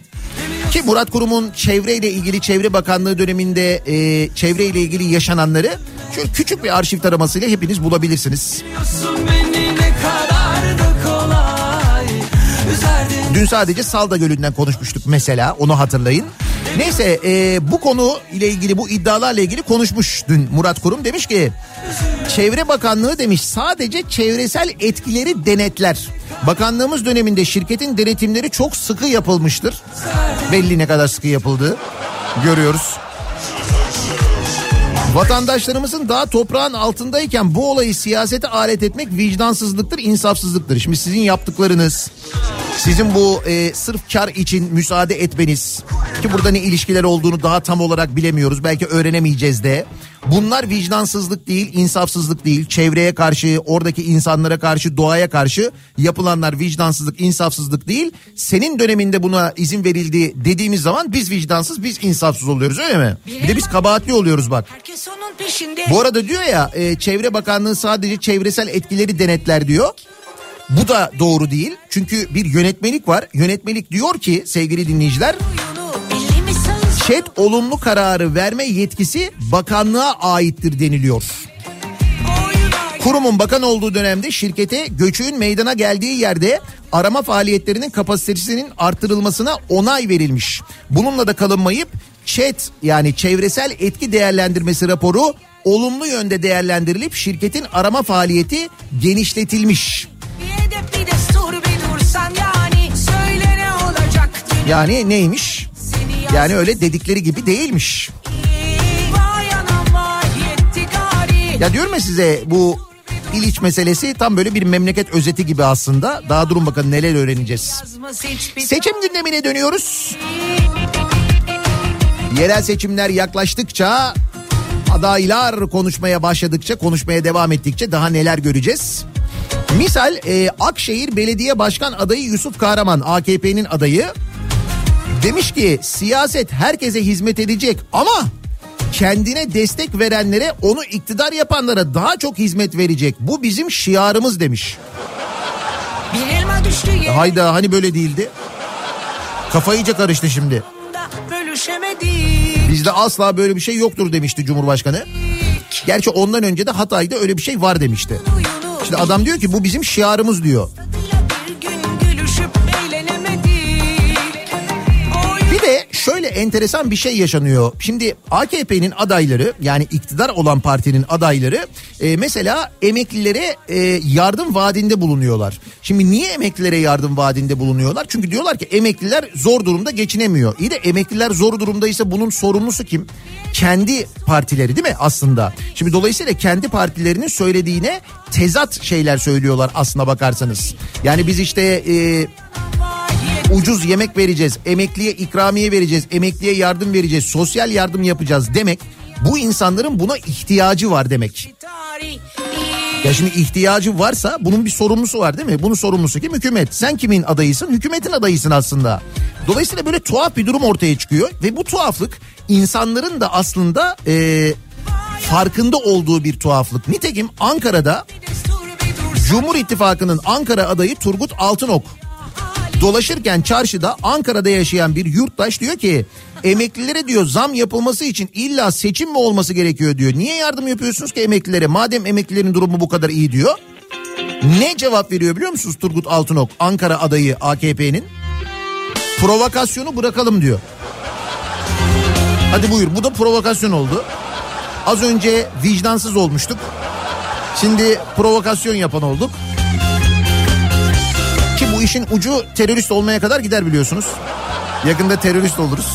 Ki Murat Kurum'un çevreyle ilgili Çevre Bakanlığı döneminde e, çevreyle ilgili yaşananları şöyle küçük bir arşiv taramasıyla hepiniz bulabilirsiniz. Dün sadece Salda Gölü'nden konuşmuştuk mesela onu hatırlayın. Neyse e, bu konu ile ilgili bu iddialarla ilgili konuşmuş dün Murat Kurum demiş ki Çevre Bakanlığı demiş sadece çevresel etkileri denetler. Bakanlığımız döneminde şirketin denetimleri çok sıkı yapılmıştır. Belli ne kadar sıkı yapıldığı görüyoruz. Vatandaşlarımızın daha toprağın altındayken bu olayı siyasete alet etmek vicdansızlıktır, insafsızlıktır. Şimdi sizin yaptıklarınız, sizin bu e, sırf kar için müsaade etmeniz ki burada ne ilişkiler olduğunu daha tam olarak bilemiyoruz. Belki öğrenemeyeceğiz de. Bunlar vicdansızlık değil, insafsızlık değil. Çevreye karşı, oradaki insanlara karşı, doğaya karşı yapılanlar vicdansızlık, insafsızlık değil. Senin döneminde buna izin verildi dediğimiz zaman biz vicdansız, biz insafsız oluyoruz öyle mi? Bir de biz kabahatli oluyoruz bak. Herkes onun peşinde. Bu arada diyor ya e, Çevre Bakanlığı sadece çevresel etkileri denetler diyor. Bu da doğru değil. Çünkü bir yönetmelik var. Yönetmelik diyor ki sevgili dinleyiciler ÇED olumlu kararı verme yetkisi bakanlığa aittir deniliyor. Kurumun bakan olduğu dönemde şirkete göçüğün meydana geldiği yerde arama faaliyetlerinin kapasitesinin artırılmasına onay verilmiş. Bununla da kalınmayıp ÇED yani çevresel etki değerlendirmesi raporu olumlu yönde değerlendirilip şirketin arama faaliyeti genişletilmiş. Yani neymiş? Yani öyle dedikleri gibi değilmiş. Ya diyorum ya size bu İliç meselesi tam böyle bir memleket özeti gibi aslında. Daha durun bakalım neler öğreneceğiz. Seçim gündemine dönüyoruz. Yerel seçimler yaklaştıkça adaylar konuşmaya başladıkça konuşmaya devam ettikçe daha neler göreceğiz? Misal e, Akşehir Belediye Başkan adayı Yusuf Kahraman AKP'nin adayı demiş ki siyaset herkese hizmet edecek ama kendine destek verenlere onu iktidar yapanlara daha çok hizmet verecek. Bu bizim şiarımız demiş. Bir elma düştü E, Hayda hani böyle değildi? Kafa iyice karıştı şimdi. Bizde asla böyle bir şey yoktur demişti Cumhurbaşkanı. Gerçi ondan önce de Hatay'da öyle bir şey var demişti. Şimdi adam diyor ki bu bizim şiarımız diyor. Enteresan bir şey yaşanıyor. Şimdi AKP'nin adayları yani iktidar olan partinin adayları e, mesela emeklilere e, yardım vaadinde bulunuyorlar. Şimdi niye emeklilere yardım vaadinde bulunuyorlar? Çünkü diyorlar ki emekliler zor durumda geçinemiyor. İyi de emekliler zor durumdaysa bunun sorumlusu kim? Kendi partileri değil mi aslında? Şimdi dolayısıyla kendi partilerinin söylediğine tezat şeyler söylüyorlar aslına bakarsanız. Yani biz işte... E, ucuz yemek vereceğiz, emekliye ikramiye vereceğiz, emekliye yardım vereceğiz, sosyal yardım yapacağız demek bu insanların buna ihtiyacı var demek. Ya şimdi ihtiyacı varsa bunun bir sorumlusu var değil mi? Bunun sorumlusu kim? Hükümet. Sen kimin adayısın? Hükümetin adayısın aslında. Dolayısıyla böyle tuhaf bir durum ortaya çıkıyor ve bu tuhaflık insanların da aslında e, farkında olduğu bir tuhaflık. Nitekim Ankara'da Cumhur İttifakı'nın Ankara adayı Turgut Altınok dolaşırken çarşıda Ankara'da yaşayan bir yurttaş diyor ki emeklilere diyor zam yapılması için illa seçim mi olması gerekiyor diyor. Niye yardım yapıyorsunuz ki emeklilere madem emeklilerin durumu bu kadar iyi diyor. Ne cevap veriyor biliyor musunuz Turgut Altınok Ankara adayı AKP'nin? Provokasyonu bırakalım diyor. Hadi buyur bu da provokasyon oldu. Az önce vicdansız olmuştuk. Şimdi provokasyon yapan olduk. Ki bu işin ucu terörist olmaya kadar gider biliyorsunuz. Yakında terörist oluruz.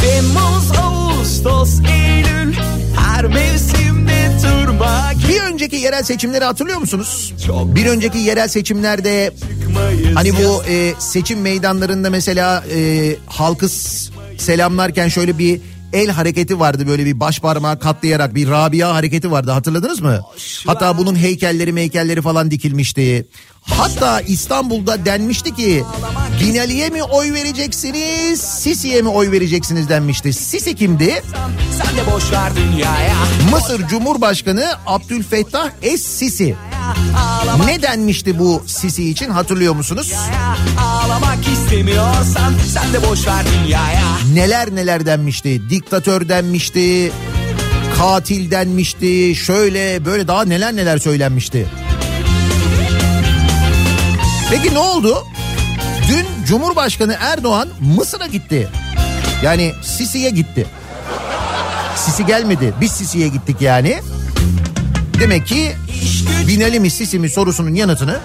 Temmuz, Ağustos, Eylül her mevsimde turma Bir önceki yerel seçimleri hatırlıyor musunuz? Bir önceki yerel seçimlerde hani bu e, seçim meydanlarında mesela e, halkı selamlarken şöyle bir el hareketi vardı böyle bir baş parmağı katlayarak bir Rabia hareketi vardı hatırladınız mı? Hatta bunun heykelleri meykelleri falan dikilmişti. Hatta İstanbul'da denmişti ki Binali'ye mi oy vereceksiniz Sisi'ye mi oy vereceksiniz denmişti. Sisi kimdi? Mısır Cumhurbaşkanı Abdülfettah Es-Sisi. Ne denmişti bu Sisi için hatırlıyor musunuz? Ağlamak istemiyorsan sen de boş ver dünyaya Neler neler denmişti. Diktatör denmişti. Katil denmişti. Şöyle böyle daha neler neler söylenmişti. Peki ne oldu? Dün Cumhurbaşkanı Erdoğan Mısır'a gitti. Yani Sisi'ye gitti. Sisi gelmedi. Biz Sisi'ye gittik yani. Demek ki Binali mi Sisi mi sorusunun yanıtını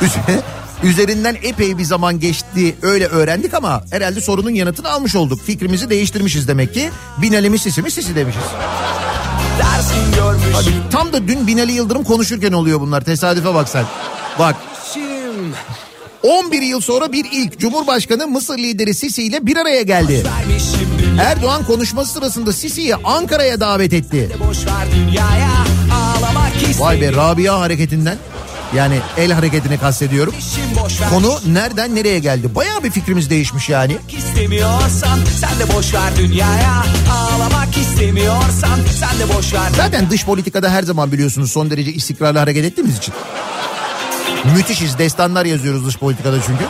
üzerinden epey bir zaman geçti öyle öğrendik ama herhalde sorunun yanıtını almış olduk. Fikrimizi değiştirmişiz demek ki. Binali mi Sisi mi Sisi demişiz. Görmüş Tam da dün Binali Yıldırım konuşurken oluyor bunlar tesadüfe bak sen. Bak 11 yıl sonra bir ilk Cumhurbaşkanı Mısır lideri Sisi ile bir araya geldi. Erdoğan konuşması sırasında Sisi'yi Ankara'ya davet etti. Vay be Rabia hareketinden yani el hareketini kastediyorum. Konu nereden nereye geldi? Bayağı bir fikrimiz değişmiş yani. istemiyorsan sen de boş ver dünyaya ağlamak istemiyorsan sen de boş ver. Zaten dış politikada her zaman biliyorsunuz son derece istikrarlı hareket ettiğimiz için. Müthişiz destanlar yazıyoruz dış politikada çünkü.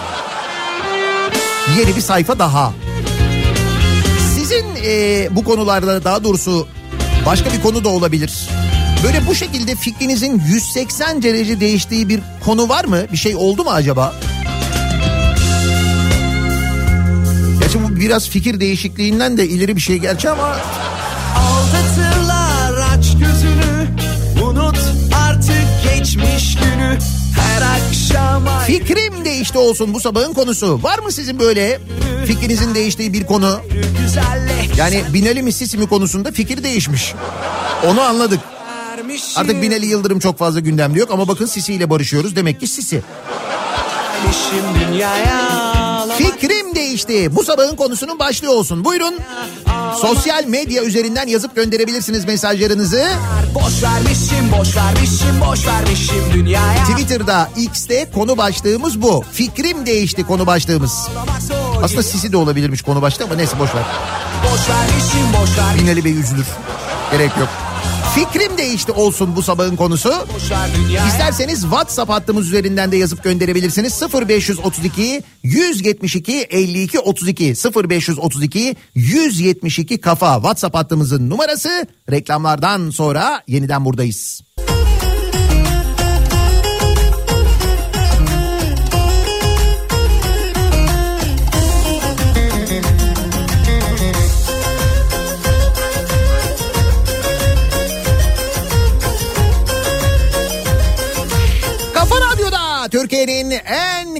Yeni bir sayfa daha. Sizin e, bu konularda daha doğrusu başka bir konu da olabilir. Böyle bu şekilde fikrinizin 180 derece değiştiği bir konu var mı? Bir şey oldu mu acaba? Gerçi bu biraz fikir değişikliğinden de ileri bir şey gerçi ama Aldatırlar aç gözünü unut artık geçmiş günü her akşam ay- Fikrim değişti olsun bu sabahın konusu. Var mı sizin böyle fikrinizin değiştiği bir konu? Yani Binali mi Sisi mi konusunda fikir değişmiş. Onu anladık. Vermişim. Artık Binali Yıldırım çok fazla gündemde yok ama bakın Sisi ile barışıyoruz. Demek ki Sisi. vermişim Fikrim değişti. Bu sabahın konusunun başlığı olsun. Buyurun. Sosyal medya üzerinden yazıp gönderebilirsiniz mesajlarınızı. Boş vermişim boş vermişim boş vermişim dünyaya Twitter'da, X'te konu başlığımız bu. Fikrim değişti konu başlığımız. Aslında Sisi de olabilirmiş konu başlığı ama neyse boş ver. boş vermişim boş ver Binali Bey üzülür. Gerek yok. Fikrim değişti olsun bu sabahın konusu. İsterseniz WhatsApp hattımız üzerinden de yazıp gönderebilirsiniz. 0532 172 52 32 0532 172 kafa WhatsApp hattımızın numarası. Reklamlardan sonra yeniden buradayız. Kafa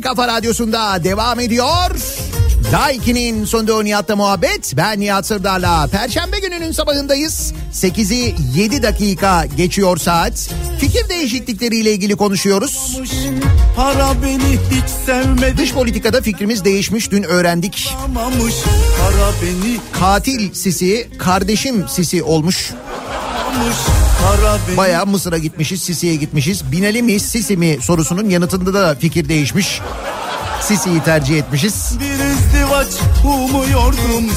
kafa radyosunda devam ediyor. Daiki'nin sonunda Nihat'la muhabbet. Ben Nihat Sırdar'la. Perşembe gününün sabahındayız. 8'i 7 dakika geçiyor saat. Fikir değişiklikleriyle ilgili konuşuyoruz. Para beni hiç sevmedi Dış politikada fikrimiz değişmiş. Dün öğrendik. Para beni Katil Sisi, kardeşim Sisi olmuş. Bayağı Mısır'a gitmişiz, Sisi'ye gitmişiz. Binali mi, Sisi mi sorusunun yanıtında da fikir değişmiş. Sisi'yi tercih etmişiz.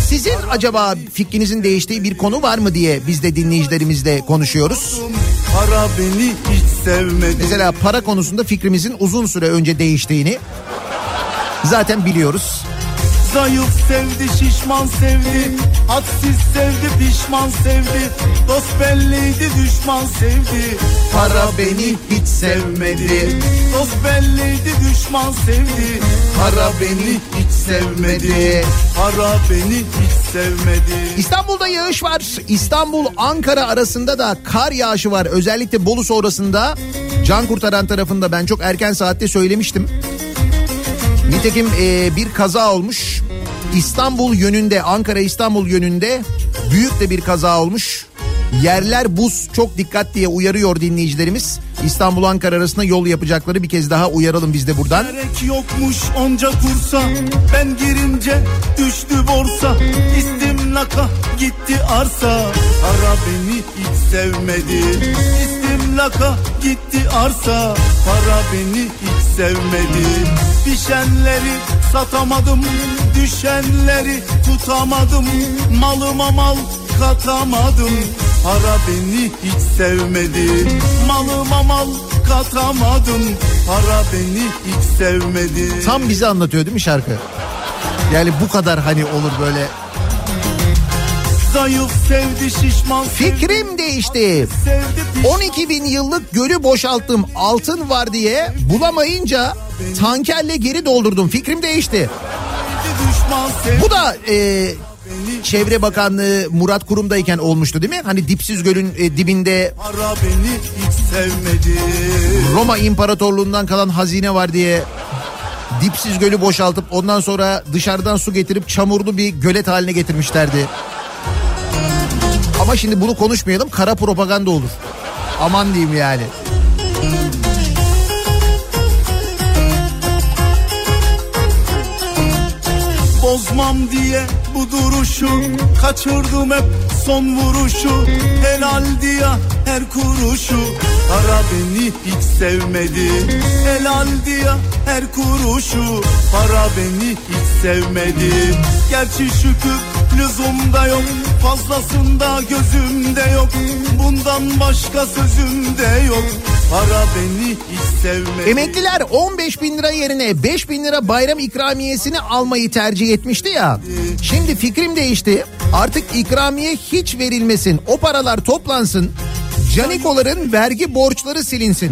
Sizin acaba fikrinizin değiştiği bir konu var mı diye biz de dinleyicilerimizle konuşuyoruz. Para beni hiç sevmedi Mesela para konusunda fikrimizin uzun süre önce değiştiğini zaten biliyoruz. Zayıf sevdi şişman sevdi Hadsiz sevdi pişman sevdi Dost belliydi düşman sevdi Para beni hiç sevmedi. Dost belliydi düşman sevdi Para beni hiç sevmedi. Para beni hiç sevmedi İstanbul'da yağış var. İstanbul Ankara arasında da kar yağışı var. Özellikle Bolu sonrasında can kurtaran tarafında ben çok erken saatte söylemiştim. Nitekim e, bir kaza olmuş. İstanbul yönünde Ankara İstanbul yönünde büyük de bir kaza olmuş. Yerler buz çok dikkat diye uyarıyor dinleyicilerimiz. İstanbul Ankara arasında yol yapacakları bir kez daha uyaralım biz de buradan. Gerek yokmuş onca kursa Ben girince düştü borsa. İstimlaka gitti arsa Para beni hiç sevmedi. İstimlaka gitti arsa Para beni hiç sevmedi. Pişenleri satamadım Düşenleri tutamadım. Malıma mal katamadım Para beni hiç sevmedi Malıma mal katamadım Para beni hiç sevmedi Tam bizi anlatıyor değil mi şarkı? Yani bu kadar hani olur böyle. Zayıf sevdi şişman sevdi Fikrim değişti. sevdi pişman 12 bin yıllık gölü boşalttım altın var diye bulamayınca tankerle geri doldurdum fikrim değişti. Bu da e, Çevre Bakanlığı Murat Kurum'dayken olmuştu değil mi? Hani dipsiz gölün e, dibinde Roma İmparatorluğundan kalan hazine var diye dipsiz gölü boşaltıp ondan sonra dışarıdan su getirip çamurlu bir gölet haline getirmişlerdi. Ama şimdi bunu konuşmayalım kara propaganda olur. Aman diyeyim yani. Bozmam diye bu duruşu. Kaçırdım hep son vuruşu. Helal diye her kuruşu. Para beni hiç sevmedi. Helal diye her kuruşu. Para beni hiç sevmedi. Gerçi şükür lüzumda yok Fazlasında gözümde yok Bundan başka sözümde yok Para beni hiç sevmedi Emekliler 15 bin lira yerine 5 bin lira bayram ikramiyesini almayı tercih etmişti ya. Şimdi fikrim değişti. Artık ikramiye hiç verilmesin. O paralar toplansın. Canikoların vergi borçları silinsin.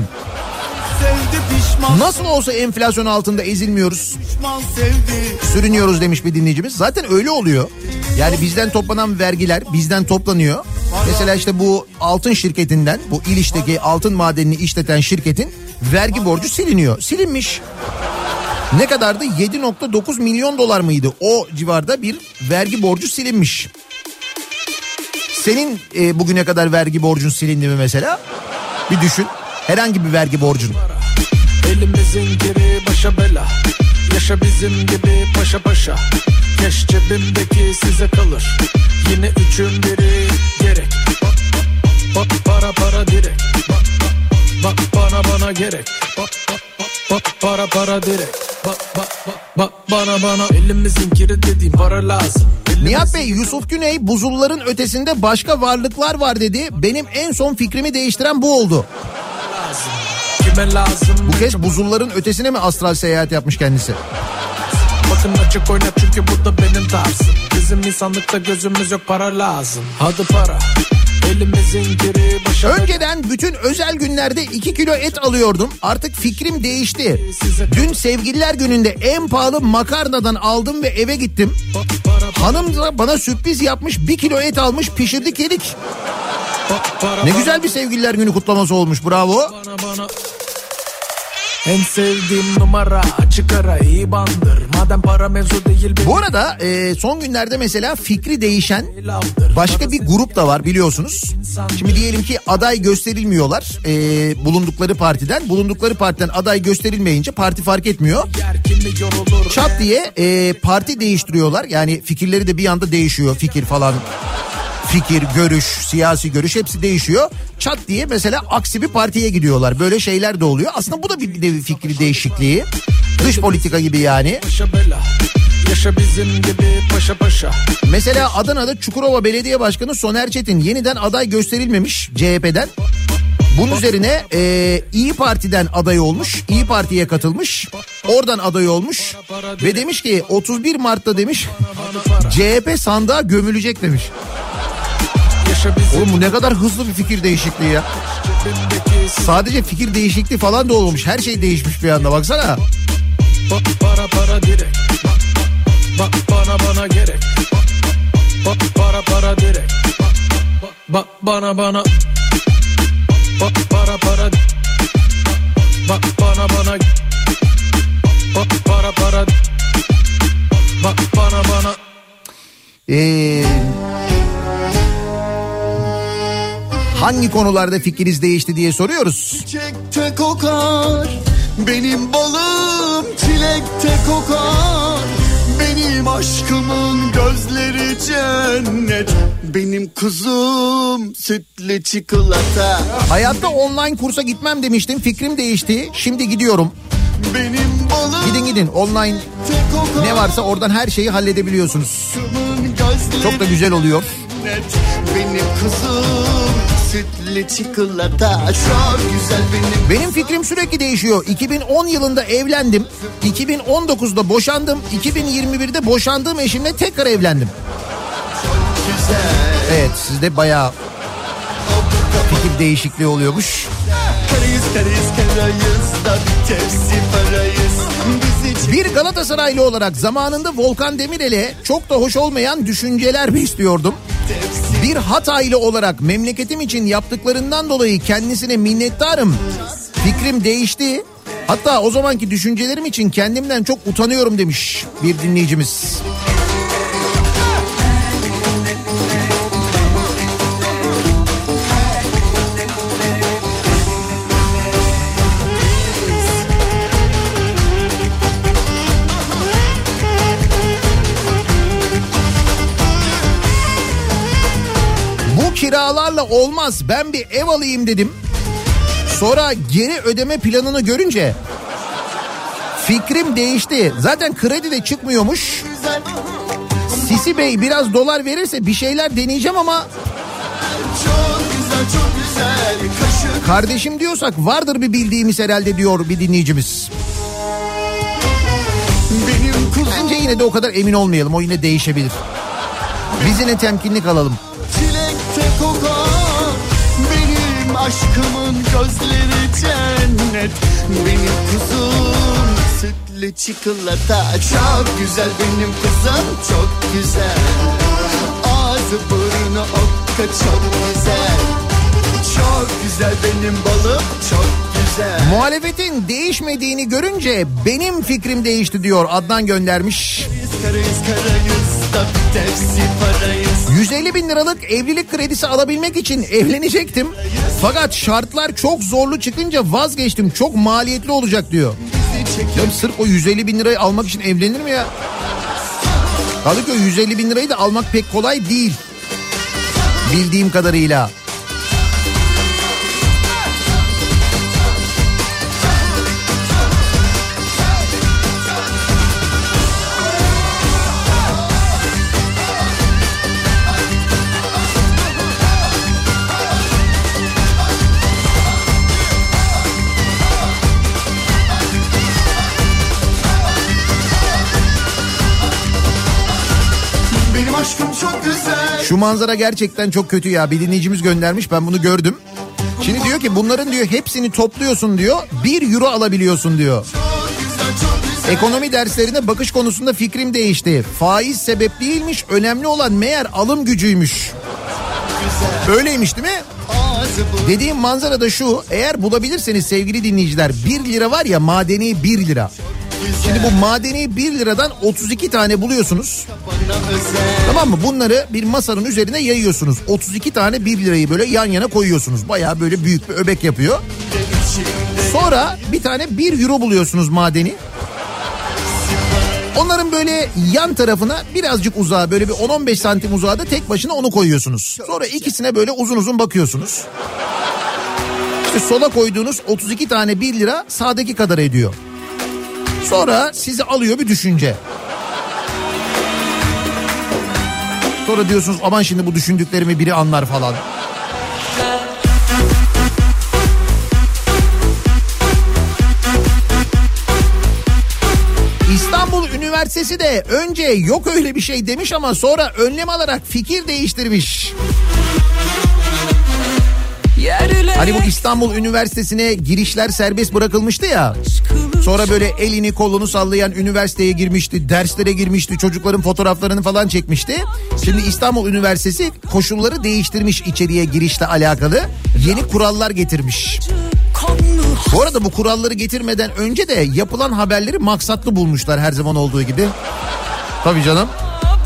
Sevdi pişman Nasıl olsa enflasyon altında ezilmiyoruz. pişman sevdi Sürünüyoruz demiş bir dinleyicimiz. Zaten öyle oluyor. Yani bizden toplanan vergiler bizden toplanıyor. Mesela işte bu altın şirketinden bu İliş'teki altın madenini işleten şirketin vergi borcu siliniyor. Silinmiş. Ne kadardı? 7.9 milyon dolar mıydı? O civarda bir vergi borcu silinmiş. Senin e, bugüne kadar vergi borcun silindi mi mesela? Bir düşün. Herhangi bir vergi borcun. Elimizin geri başa bela. Yaşa bizim gibi paşa paşa. Keş cebimdeki size kalır. Yine üçün biri gerek. Bak, bak, bak, para para direkt. Bak, bak, bak bana bana gerek. Bak, bak, bak, bak para para direkt. Bak bak bak bak bana bana. Elimizin kiri dediğim para lazım. Nihat Bey Yusuf Güney buzulların ötesinde başka varlıklar var dedi. Benim en son fikrimi değiştiren bu oldu. Kime lazım Bu kez buzulların ötesine mi astral seyahat yapmış kendisi? Bakın açık oyna çünkü bu da benim tarzım Bizim insanlıkta gözümüz yok para lazım Hadi para Önceden bütün özel günlerde 2 kilo et alıyordum. Artık fikrim değişti. Dün sevgililer gününde en pahalı makarnadan aldım ve eve gittim. Hanım da bana sürpriz yapmış 1 kilo et almış pişirdik yedik. Ne güzel bir sevgililer günü kutlaması olmuş bravo. En sevdiğim numara açık ara iyi bandır Madem para mevzu değil Bu arada e, son günlerde mesela fikri değişen başka bir grup da var biliyorsunuz. Şimdi diyelim ki aday gösterilmiyorlar e, bulundukları partiden. Bulundukları partiden aday gösterilmeyince parti fark etmiyor. Çat diye e, parti değiştiriyorlar. Yani fikirleri de bir anda değişiyor fikir falan. Fikir, görüş, siyasi görüş hepsi değişiyor. Çat diye mesela aksi bir partiye gidiyorlar. Böyle şeyler de oluyor. Aslında bu da bir nevi fikri değişikliği. Dış politika gibi yani. Yaşa bizim gibi paşa paşa Mesela Adana'da Çukurova Belediye Başkanı Soner Çetin yeniden aday gösterilmemiş CHP'den. Bunun üzerine e, İyi Parti'den aday olmuş. İyi Parti'ye katılmış. Oradan aday olmuş. Ve demiş ki 31 Mart'ta demiş CHP sandığa gömülecek demiş. Oğlum bu ne kadar hızlı bir fikir değişikliği ya. Sadece fikir değişikliği falan da olmuş. Her şey değişmiş bir anda baksana. Bak para para direkt Bak, bana bana gerek Bak, para para direkt bak bana bana Bak hangi konularda fikriniz değişti diye soruyoruz. Çiçekte kokar Benim balım çilekte kokar Benim aşkımın gözleri cennet Benim kuzum sütlü çikolata Hayatta online kursa gitmem demiştim. Fikrim değişti. Şimdi gidiyorum. Benim balım Gidin gidin online ne varsa oradan her şeyi halledebiliyorsunuz. Çok da güzel oluyor. Benim kuzum sütlü çikolata Çok güzel benim Benim fikrim sürekli değişiyor. 2010 yılında evlendim. 2019'da boşandım. 2021'de boşandığım eşimle tekrar evlendim. Evet sizde bayağı fikir değişikliği oluyormuş. Karayız karayız karayız da bir tepsi parayız Bir Galatasaraylı olarak zamanında Volkan Demirel'e çok da hoş olmayan düşünceler besliyordum. Bir Hataylı olarak memleketim için yaptıklarından dolayı kendisine minnettarım. Fikrim değişti. Hatta o zamanki düşüncelerim için kendimden çok utanıyorum demiş bir dinleyicimiz. Kiralarla olmaz ben bir ev alayım dedim. Sonra geri ödeme planını görünce fikrim değişti. Zaten kredi de çıkmıyormuş. Sisi Bey biraz dolar verirse bir şeyler deneyeceğim ama kardeşim diyorsak vardır bir bildiğimiz herhalde diyor bir dinleyicimiz. Bence yine de o kadar emin olmayalım. O yine değişebilir. Biz yine temkinli kalalım. Aşkımın gözleri cennet. Benim kuzum sütlü çikolata. Çok güzel benim kızım çok güzel. Ağzı burnu okka çok güzel. Çok güzel benim balım çok güzel. Muhalefetin değişmediğini görünce benim fikrim değişti diyor Adnan göndermiş. Biz karayız karayız da bir tepsi parayız 150 bin liralık evlilik kredisi alabilmek için evlenecektim. Fakat şartlar çok zorlu çıkınca vazgeçtim. Çok maliyetli olacak diyor. Ya sırf o 150 bin lirayı almak için evlenir mi ya? Kaldı o 150 bin lirayı da almak pek kolay değil. Bildiğim kadarıyla. Şu manzara gerçekten çok kötü ya. Bir dinleyicimiz göndermiş ben bunu gördüm. Şimdi diyor ki bunların diyor hepsini topluyorsun diyor. 1 euro alabiliyorsun diyor. Ekonomi derslerine bakış konusunda fikrim değişti. Faiz sebep değilmiş. Önemli olan meğer alım gücüymüş. Öyleymiş değil mi? Dediğim manzara da şu. Eğer bulabilirseniz sevgili dinleyiciler 1 lira var ya madeni 1 lira. Şimdi bu madeni 1 liradan 32 tane buluyorsunuz. Tamam mı? Bunları bir masanın üzerine yayıyorsunuz. 32 tane 1 lirayı böyle yan yana koyuyorsunuz. Baya böyle büyük bir öbek yapıyor. Sonra bir tane 1 euro buluyorsunuz madeni. Onların böyle yan tarafına birazcık uzağa böyle bir 10-15 santim uzağa da tek başına onu koyuyorsunuz. Sonra ikisine böyle uzun uzun bakıyorsunuz. İşte sola koyduğunuz 32 tane 1 lira sağdaki kadar ediyor. Sonra sizi alıyor bir düşünce. Sonra diyorsunuz aman şimdi bu düşündüklerimi biri anlar falan. İstanbul Üniversitesi de önce yok öyle bir şey demiş ama sonra önlem alarak fikir değiştirmiş. Hani bu İstanbul Üniversitesi'ne girişler serbest bırakılmıştı ya. Sonra böyle elini kolunu sallayan üniversiteye girmişti, derslere girmişti, çocukların fotoğraflarını falan çekmişti. Şimdi İstanbul Üniversitesi koşulları değiştirmiş içeriye girişle alakalı. Yeni kurallar getirmiş. Bu arada bu kuralları getirmeden önce de yapılan haberleri maksatlı bulmuşlar her zaman olduğu gibi. Tabii canım.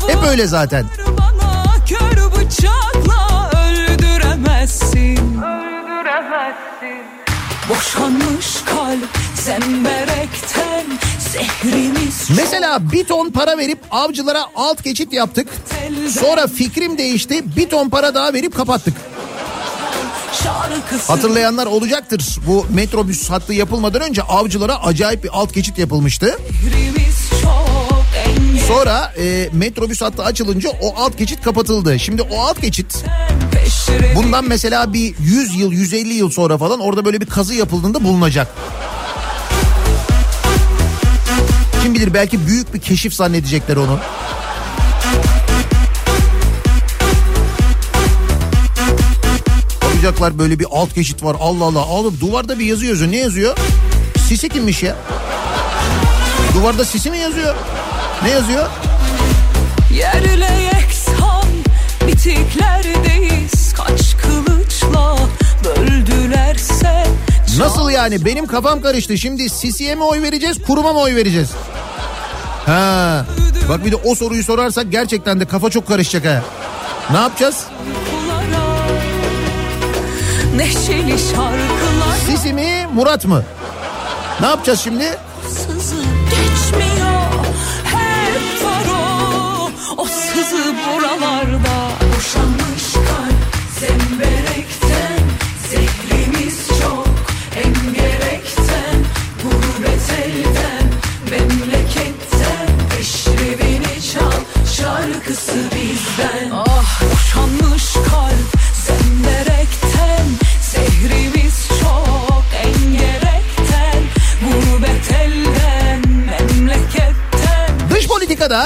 Hep öyle zaten. Bana kör bıçakla öldüremezsin. Öldüremezsin. Boşanmış kalp zemberekten zehrimiz Mesela bir ton para verip avcılara alt geçit yaptık. Sonra fikrim değişti. Bir ton para daha verip kapattık. Hatırlayanlar olacaktır. Bu metrobüs hattı yapılmadan önce avcılara acayip bir alt geçit yapılmıştı. Sonra e, metrobüs hattı açılınca o alt geçit kapatıldı. Şimdi o alt geçit bundan mesela bir 100 yıl 150 yıl sonra falan orada böyle bir kazı yapıldığında bulunacak. Kim bilir belki büyük bir keşif zannedecekler onu. Bakacaklar böyle bir alt geçit var Allah Allah. Oğlum duvarda bir yazı yazıyor. Ne yazıyor? Sisi kimmiş ya? Duvarda sisi mi yazıyor? Ne yazıyor? Yerle yeksan bitiklerdeyiz Kaç kılıçla böldülerse Nasıl yani? Benim kafam karıştı. Şimdi Sisi'ye mi oy vereceğiz, kuruma mı oy vereceğiz? Ha. Bak bir de o soruyu sorarsak gerçekten de kafa çok karışacak ha. Ne yapacağız? Neşeli şarkılar Sisi mi, Murat mı? Ne yapacağız şimdi? Sızı geçmiyor Hep var o O sızı buralarda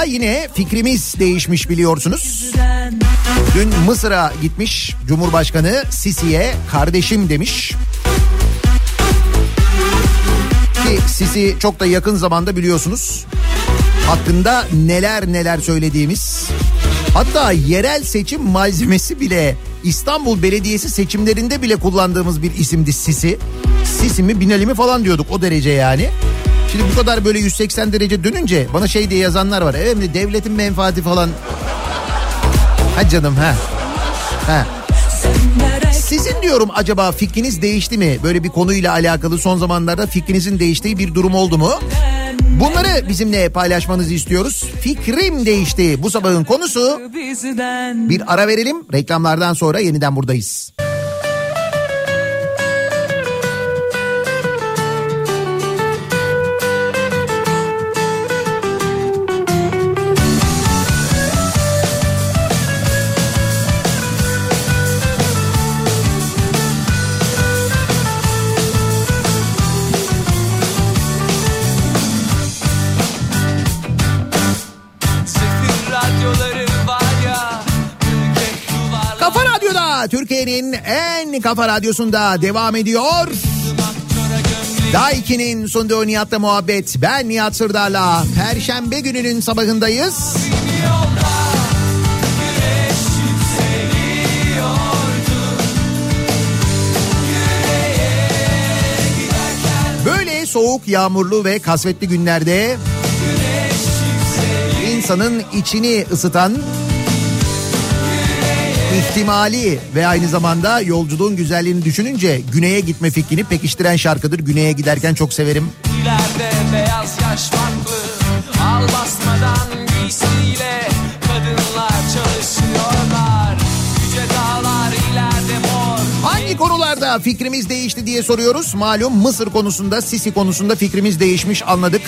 yine fikrimiz değişmiş biliyorsunuz. Dün Mısır'a gitmiş Cumhurbaşkanı Sisi'ye kardeşim demiş. Ki Sisi çok da yakın zamanda biliyorsunuz hakkında neler neler söylediğimiz hatta yerel seçim malzemesi bile İstanbul Belediyesi seçimlerinde bile kullandığımız bir isimdi Sisi. Sisi mi Binali mi falan diyorduk o derece yani. Şimdi bu kadar böyle 180 derece dönünce bana şey diye yazanlar var. Evet mi devletin menfaati falan. Ha canım ha. Ha. Sizin diyorum acaba fikriniz değişti mi? Böyle bir konuyla alakalı son zamanlarda fikrinizin değiştiği bir durum oldu mu? Bunları bizimle paylaşmanızı istiyoruz. Fikrim değişti. Bu sabahın konusu bir ara verelim. Reklamlardan sonra yeniden buradayız. Türkiye'nin en kafa radyosunda devam ediyor. Daiki'nin sunduğu Nihat'la muhabbet. Ben Nihat Sırdar'la Perşembe gününün sabahındayız. Böyle soğuk, yağmurlu ve kasvetli günlerde insanın içini ısıtan ihtimali ve aynı zamanda yolculuğun güzelliğini düşününce güneye gitme fikrini pekiştiren şarkıdır. Güneye giderken çok severim. İleride beyaz yaş farklı Al basmadan giysiyle Kadınlar çalışıyorlar Yüce dağlar ileride mor Hangi konularda fikrimiz değişti diye soruyoruz. Malum Mısır konusunda, Sisi konusunda fikrimiz değişmiş anladık.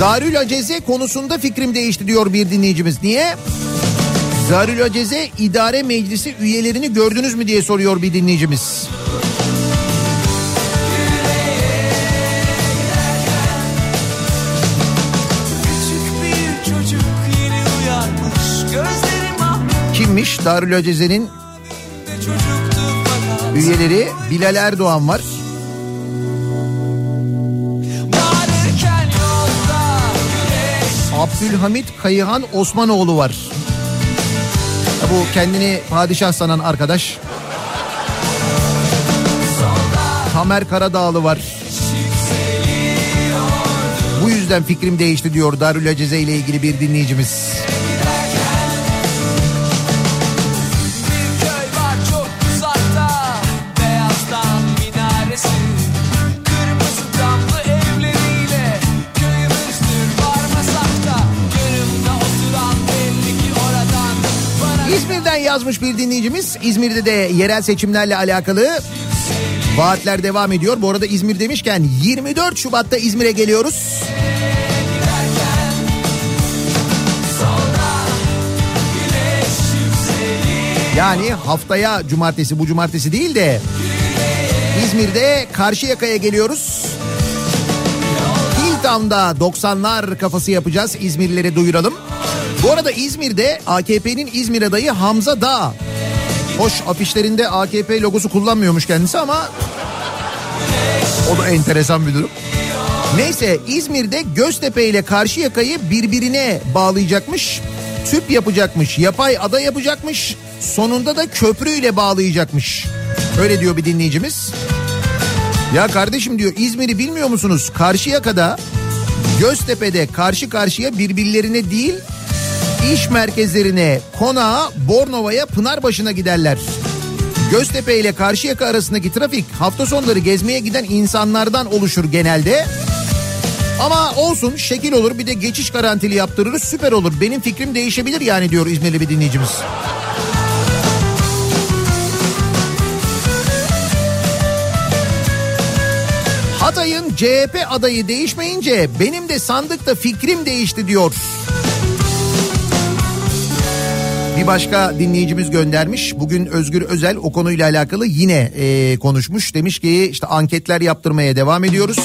Darül Aceze konusunda fikrim değişti diyor bir dinleyicimiz. Niye? Darül Aceze İdare Meclisi üyelerini gördünüz mü diye soruyor bir dinleyicimiz. Kimmiş? Darül Aceze'nin üyeleri Bilal Erdoğan var. Abdülhamit Kayıhan Osmanoğlu var. Bu kendini padişah sanan arkadaş. Tamer Karadağlı var. Bu yüzden fikrim değişti diyor Darül Aceze ile ilgili bir dinleyicimiz. Yazmış bir dinleyicimiz. İzmir'de de yerel seçimlerle alakalı vaatler devam ediyor. Bu arada İzmir demişken 24 Şubat'ta İzmir'e geliyoruz. Yani haftaya cumartesi bu cumartesi değil de İzmir'de Karşıyaka'ya geliyoruz. Hilltown'da 90'lar kafası yapacağız. İzmirlilere duyuralım. Bu arada İzmir'de AKP'nin İzmir adayı Hamza Dağ. Hoş afişlerinde AKP logosu kullanmıyormuş kendisi ama o da enteresan bir durum. Neyse İzmir'de Göztepe ile Karşıyaka'yı birbirine bağlayacakmış. Tüp yapacakmış, yapay ada yapacakmış. Sonunda da köprüyle bağlayacakmış. Öyle diyor bir dinleyicimiz. Ya kardeşim diyor İzmir'i bilmiyor musunuz? Karşıyaka'da Göztepe'de karşı karşıya birbirlerine değil iş merkezlerine, konağa, Bornova'ya, Pınarbaşı'na giderler. Göztepe ile Karşıyaka arasındaki trafik hafta sonları gezmeye giden insanlardan oluşur genelde. Ama olsun şekil olur bir de geçiş garantili yaptırırız süper olur. Benim fikrim değişebilir yani diyor İzmirli bir dinleyicimiz. Hatay'ın CHP adayı değişmeyince benim de sandıkta fikrim değişti diyor. Bir başka dinleyicimiz göndermiş. Bugün Özgür Özel o konuyla alakalı yine e, konuşmuş. Demiş ki işte anketler yaptırmaya devam ediyoruz.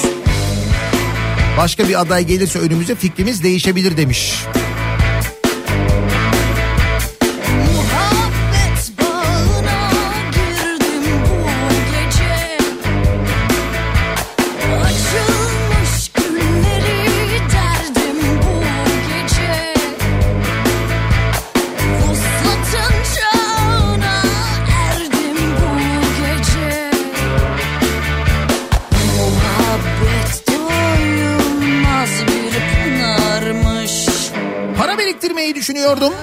Başka bir aday gelirse önümüze fikrimiz değişebilir demiş. Muhabbet biriktirmeyi düşünüyordum.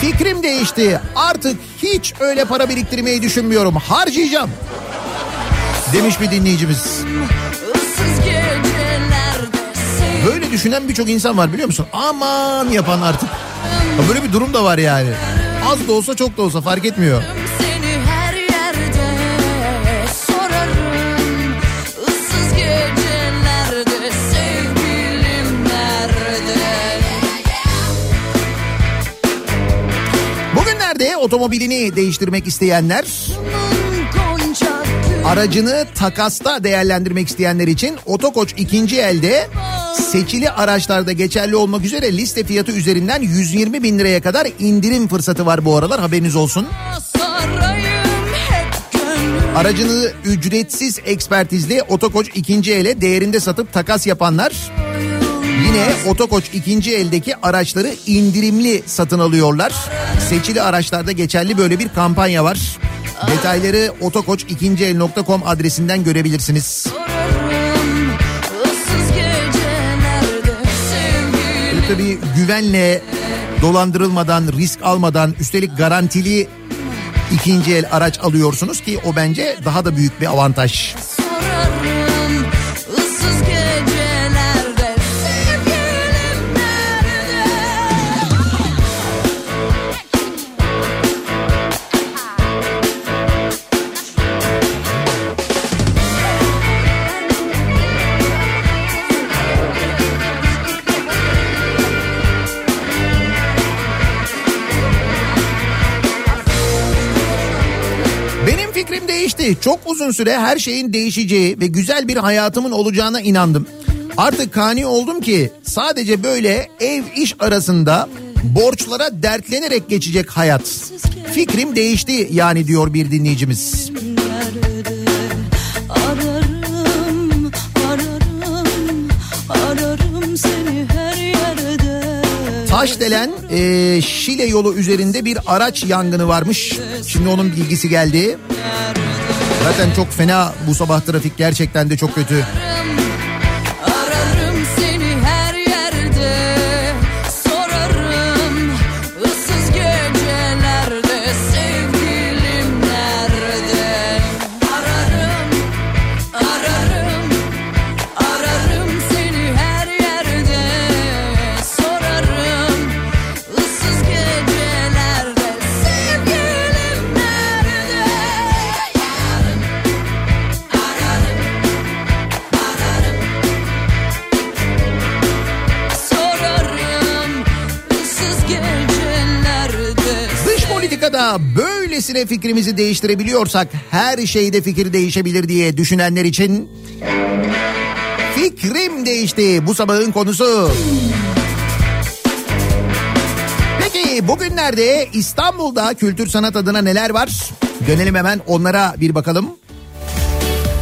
Fikrim değişti. Artık hiç öyle para biriktirmeyi düşünmüyorum. Harcayacağım. Demiş bir dinleyicimiz. Böyle düşünen birçok insan var biliyor musun? Aman yapan artık. Böyle bir durum da var yani. Az da olsa çok da olsa fark etmiyor. Otomobilini değiştirmek isteyenler aracını takasta değerlendirmek isteyenler için Otokoç ikinci elde seçili araçlarda geçerli olmak üzere liste fiyatı üzerinden 120 bin liraya kadar indirim fırsatı var bu aralar haberiniz olsun. Aracını ücretsiz ekspertizli Otokoç ikinci ele değerinde satıp takas yapanlar yine Otokoç ikinci eldeki araçları indirimli satın alıyorlar. Seçili araçlarda geçerli böyle bir kampanya var. Detayları otokoç2el.com adresinden görebilirsiniz. Böyle tabii güvenle dolandırılmadan, risk almadan üstelik garantili ikinci el araç alıyorsunuz ki o bence daha da büyük bir avantaj. Değişti. Çok uzun süre her şeyin değişeceği ve güzel bir hayatımın olacağına inandım. Artık kani oldum ki sadece böyle ev iş arasında borçlara dertlenerek geçecek hayat. Fikrim değişti yani diyor bir dinleyicimiz. Ararım, ararım, ararım. Taşdelen e, Şile yolu üzerinde bir araç yangını varmış. Şimdi onun bilgisi geldi. Zaten çok fena bu sabah trafik gerçekten de çok kötü. Böylesine fikrimizi değiştirebiliyorsak her şeyde fikir değişebilir diye düşünenler için fikrim değişti bu sabahın konusu. Peki bugünlerde İstanbul'da kültür sanat adına neler var? Dönelim hemen onlara bir bakalım.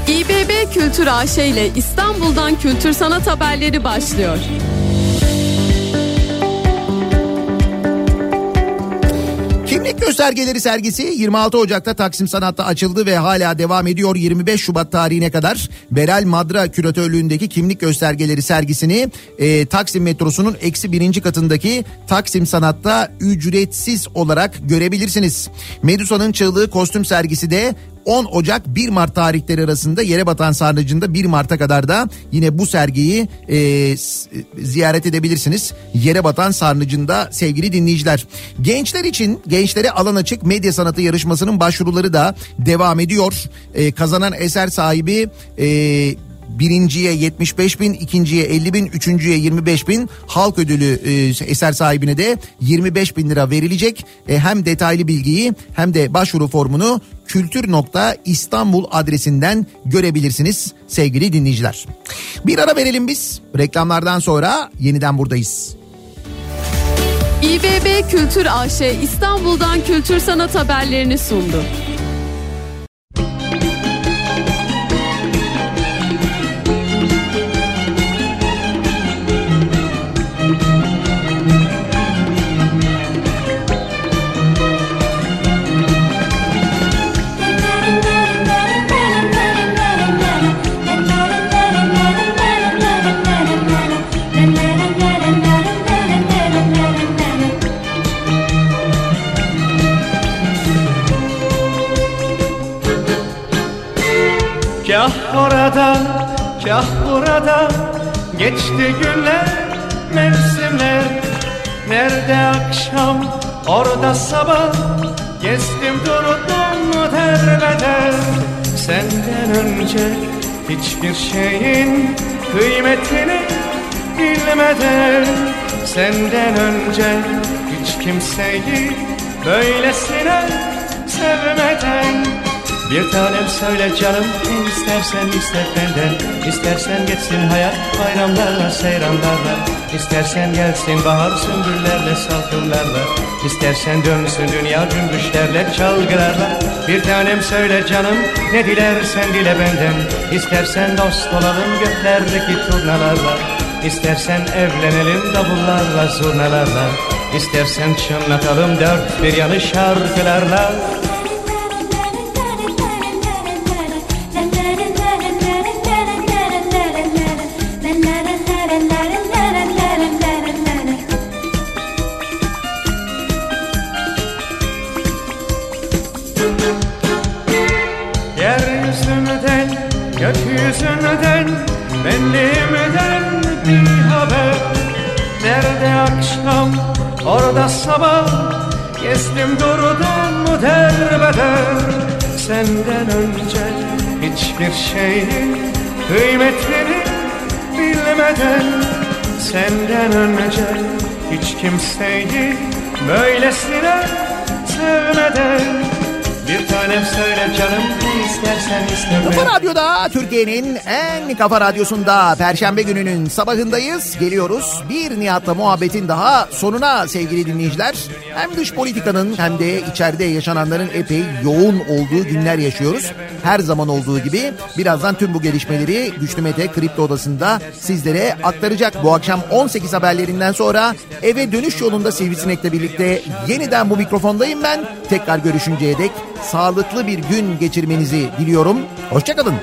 İBB Kültür AŞ ile İstanbul'dan kültür sanat haberleri başlıyor. Kimlik göstergeleri sergisi 26 Ocak'ta Taksim Sanat'ta açıldı ve hala devam ediyor. 25 Şubat tarihine kadar Beral Madra küratörlüğündeki kimlik göstergeleri sergisini e, Taksim metrosunun eksi birinci katındaki Taksim Sanat'ta ücretsiz olarak görebilirsiniz. Medusa'nın çığlığı kostüm sergisi de 10 Ocak 1 Mart tarihleri arasında Yerebatan Sarnıcı'nda 1 Mart'a kadar da yine bu sergiyi e, ziyaret edebilirsiniz. Yerebatan Sarnıcı'nda sevgili dinleyiciler. Gençler için gençlere alan açık medya sanatı yarışmasının başvuruları da devam ediyor. E, kazanan eser sahibi e, birinciye 75 bin, ikinciye 50 bin, üçüncüye 25 bin, halk ödülü e, eser sahibine de 25 bin lira verilecek. E, hem detaylı bilgiyi hem de başvuru formunu kültür.istanbul adresinden görebilirsiniz sevgili dinleyiciler. Bir ara verelim biz. Reklamlardan sonra yeniden buradayız. İBB Kültür AŞ İstanbul'dan kültür sanat haberlerini sundu. Burada Geçti günler, mevsimler. Nerede akşam, orada sabah. Gezdim durdum derbeder Senden önce hiçbir şeyin kıymetini bilmeden. Senden önce hiç kimseyi böylesine sevmeden bir tanem söyle canım ne istersen iste benden. İstersen geçsin hayat bayramlarla seyranlarla. İstersen gelsin bahar sümbüllerle salkımlarla. İstersen dönsün dünya cümbüşlerle çalgılarla. Bir tanem söyle canım ne dilersen dile benden. İstersen dost olalım göklerdeki turnalarla. İstersen evlenelim davullarla zurnalarla. İstersen çınlatalım dört bir yanı şarkılarla hiçbir şeyin kıymetini bilmeden Senden önce hiç kimseyi böylesine sevmeden Canım Kafa Radyo'da Türkiye'nin en kafa radyosunda Perşembe gününün sabahındayız. Geliyoruz bir Nihat'la muhabbetin daha sonuna sevgili dinleyiciler. Hem dış politikanın hem de içeride yaşananların epey yoğun olduğu günler yaşıyoruz. Her zaman olduğu gibi birazdan tüm bu gelişmeleri Güçlü Mete Kripto Odası'nda sizlere aktaracak. Bu akşam 18 haberlerinden sonra eve dönüş yolunda Sivrisinek'le birlikte yeniden bu mikrofondayım ben. Tekrar görüşünceye dek sağlıklı bir gün geçirmenizi diliyorum. Hoşçakalın.